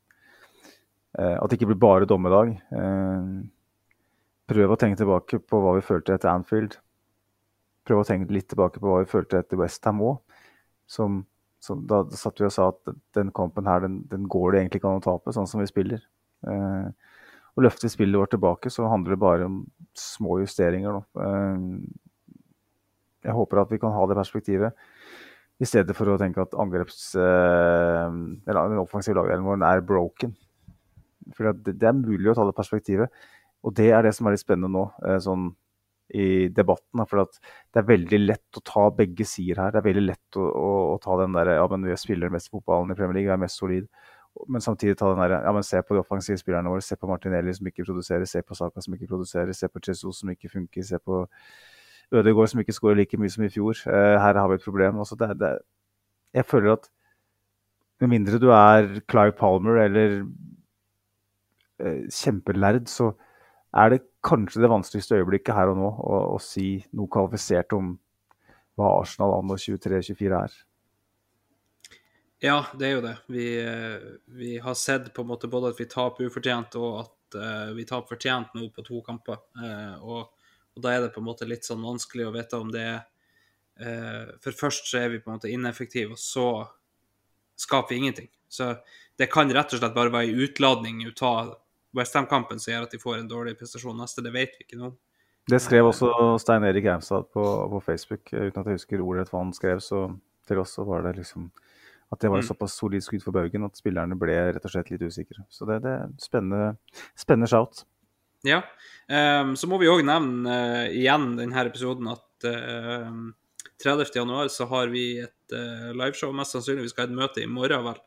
At det ikke blir bare dommedag. Prøv å tenke tilbake på hva vi følte etter Anfield prøve å tenke litt tilbake på hva vi følte etter Westham òg. Da satt vi og sa at den kampen her, den, den går det egentlig ikke an å tape, sånn som vi spiller. Eh, og løfter spillet vårt tilbake, så handler det bare om små justeringer. Eh, jeg håper at vi kan ha det perspektivet, i stedet for å tenke at angreps, eh, eller den offensive lagdelen vår er broken. For det, det, er mulig å ta det perspektivet, og det er det som er litt spennende nå. Eh, sånn i debatten. For det er veldig lett å ta begge sider her. Det er veldig lett å, å, å ta den der ja, men vi spiller mest fotballen i Premier League, vi er mest solid. Men samtidig ta den der, ja, men se på de offensive spillerne våre. Se på Martinelli som ikke produserer, se på Saka som ikke produserer, se på Jesus som ikke funker, se på Ødegaard som ikke skårer like mye som i fjor. Eh, her har vi et problem. Altså, det, det, jeg føler at med mindre du er Clive Palmer eller eh, kjempelærd, så er det kanskje det vanskeligste øyeblikket her og nå å, å si noe kvalifisert om hva Arsenal anno 23-24 er. Ja, det er jo det. Vi, eh, vi, har sett på en måte både at vi taper ufortjent, og at uh, vi taper fortjent nå på to kamper. Uh, og, og, da er det på en måte litt sånn vanskelig å vite om det er uh, For først så er vi på en måte ineffektive, og så skaper vi ingenting. Så det kan rett og slett bare være en utladning ut av Westham-kampen som gjør at de får en dårlig prestasjon neste, det vet vi ikke nå. Det skrev også Stein Erik Eimstad på, på Facebook, eh, uten at jeg husker ordrett hva han skrev. Så til oss så var det liksom at det var et Mm. såpass solid skudd for baugen at spillerne ble rett og slett litt usikre. Så det, det er spennende, spennende shout. Ja. Um, så må vi òg nevne uh, igjen denne episoden at uh, 30. januar så har vi et uh, liveshow. Mest sannsynlig vi skal ha et møte i morgen, vel.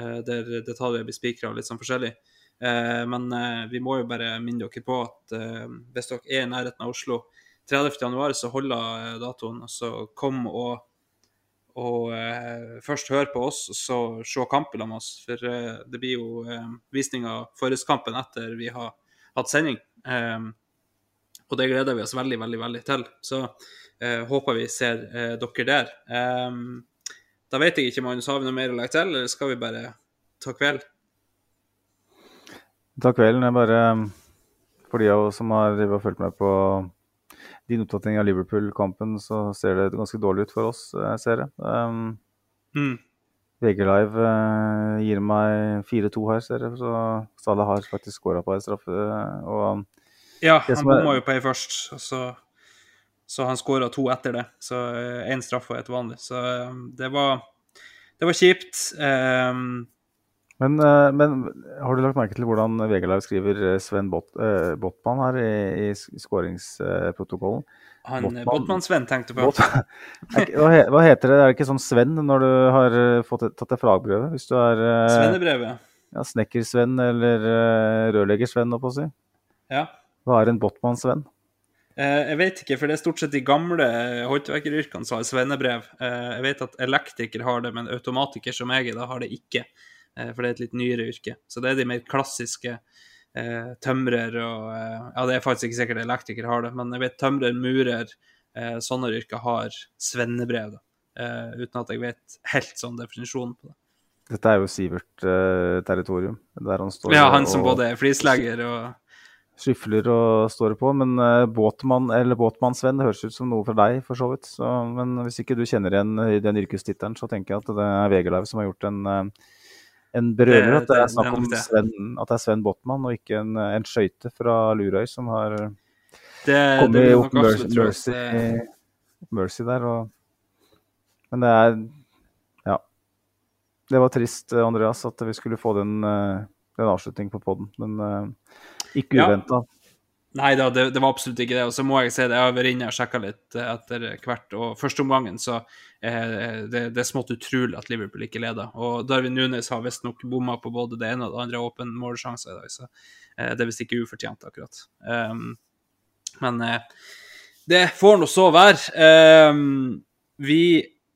uh, der detaljer blir spikra litt sånn forskjellig. Eh, men eh, vi må jo bare minne dere på at eh, hvis dere er i nærheten av Oslo 30. januar, så holder eh, datoen. Så kom og og eh, først hør på oss, og så se kampen med oss. For eh, det blir jo eh, visning av forrige etter vi har hatt sending. Eh, og det gleder vi oss veldig, veldig, veldig til. Så eh, håper vi ser eh, dere der. Eh, da vet jeg ikke, Magnus, har vi noe mer å legge til, eller skal vi bare ta kveld? Ta kvelden. Jeg bare For de av oss som har fulgt med på din oppdatering av Liverpool-kampen, så ser det ganske dårlig ut for oss, jeg ser det. Um, Mm. VG Live uh, gir meg 4-2 her, ser jeg. Så Salah har faktisk skåra på ei straffe. Og Ja, han er- bomma jo på ei først, så, så han skåra to etter det. Så én straff og ett vanlig. Så eh, det var, det var kjipt. Um, Men, eh, men har du lagt merke til hvordan VG Live skriver eh, Sven Bot, eh, Botman her i, i skåringsprotokollen? han Botman. Botman-Sven tenkte på. Bot, Er ikke- hva, heter det? Er det ikke sånn Sven når du har eh, fått tatt et fragbrev? Hvis du er eh, Svennebrevet. ja, snekker-Sven eller uh, rørlegger-Sven, holdt på å si. Ja. Hva er en Botman-Sven? Eh, jeg vet ikke, for det er stort sett de gamle håndverkeryrkene som har svennebrev. Eh, jeg vet at elektriker har det, men automatiker som jeg er, da har det ikke. Eh, for det er et litt nyere yrke. Så det er de mer klassiske eh, tømrer og eh, Ja, det er faktisk ikke sikkert elektriker har det, men jeg vet tømrer, murer, eh, sånne yrker har svennebrev, da. Eh, uten at jeg vet helt sånn definisjonen på det. Dette er jo Sivert-territorium. der han står Ja, han som og både er flislegger og skyfler og står på. Men uh, Båtmann, eller Båtmann-Sven, det høres ut som noe fra deg, for så vidt. Så, men hvis ikke du kjenner igjen i den yrkestittelen, så tenker jeg at det er VG som har gjort en, eh, en berører. At det er snakk om. Sven, at det er Sven Botman og ikke en, en skøyte fra Lurøy som har det, kommet i opp Mercy, Mercy, Mercy der. Og, men det er Ja. Det var trist, eh, Andreas, at vi skulle få den, eh, den avslutningen på poden. Men ikke ikke Ja. Nei da, det, det var absolutt ikke det. Og så må jeg si det, jeg har vært inne og sjekka litt eh, etter hvert. Og førsteomgangen så eh, det, det er smått utrolig at Liverpool ikke leder. Og Darwin Nunes har visstnok bomma på både det ene og det andre åpen målsjanser i dag, så eh, det er visst ikke ufortjent, akkurat. Um, men eh, det får nå så være. Um, vi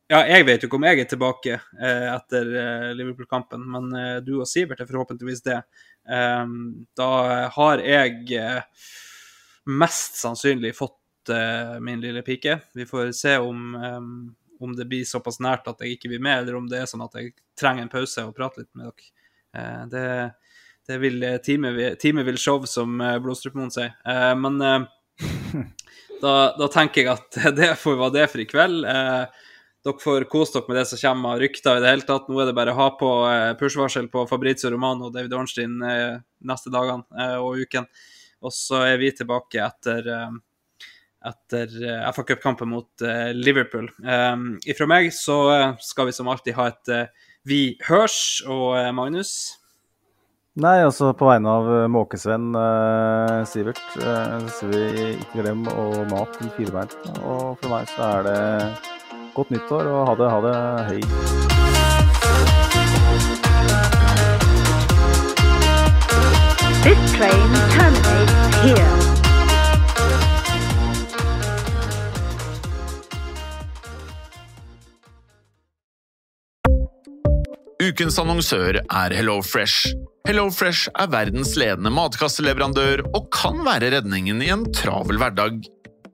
Ja, jeg vet jo ikke om jeg er tilbake eh, etter eh, Liverpool-kampen, men eh, du og Sivert er forhåpentligvis det. Um, da har jeg eh, mest sannsynlig fått eh, min lille pike. Vi får se om, om det blir såpass nært at jeg ikke blir med, eller om det er sånn at jeg trenger en pause og prate litt med dere. Eh, det, det vil teamet time, vil- show, som Blodstrupmoen sier. Men da, da tenker jeg at det får være det for i kveld. Eh, dere får kose dere med det som kommer av rykter i det hele tatt. Nå er det bare å ha på eh, push-varsel på Fabrizio Romano og David Ornstein eh, neste dagene eh, og uken. Og så er vi tilbake etter, etter FA Cup-kampen mot Liverpool. Um, ifra meg så skal vi som alltid ha et Vi hørs. Og Magnus? Nei, altså på vegne av Måkesvenn eh, Sivert, så sier vi ikke glem å mat til firebeint. Og for meg så er det godt nyttår og ha det, ha det, hei. This train terminates here. Ukens annonsør er HelloFresh. HelloFresh er verdens ledende matkasseleverandør og kan være redningen i en travel hverdag.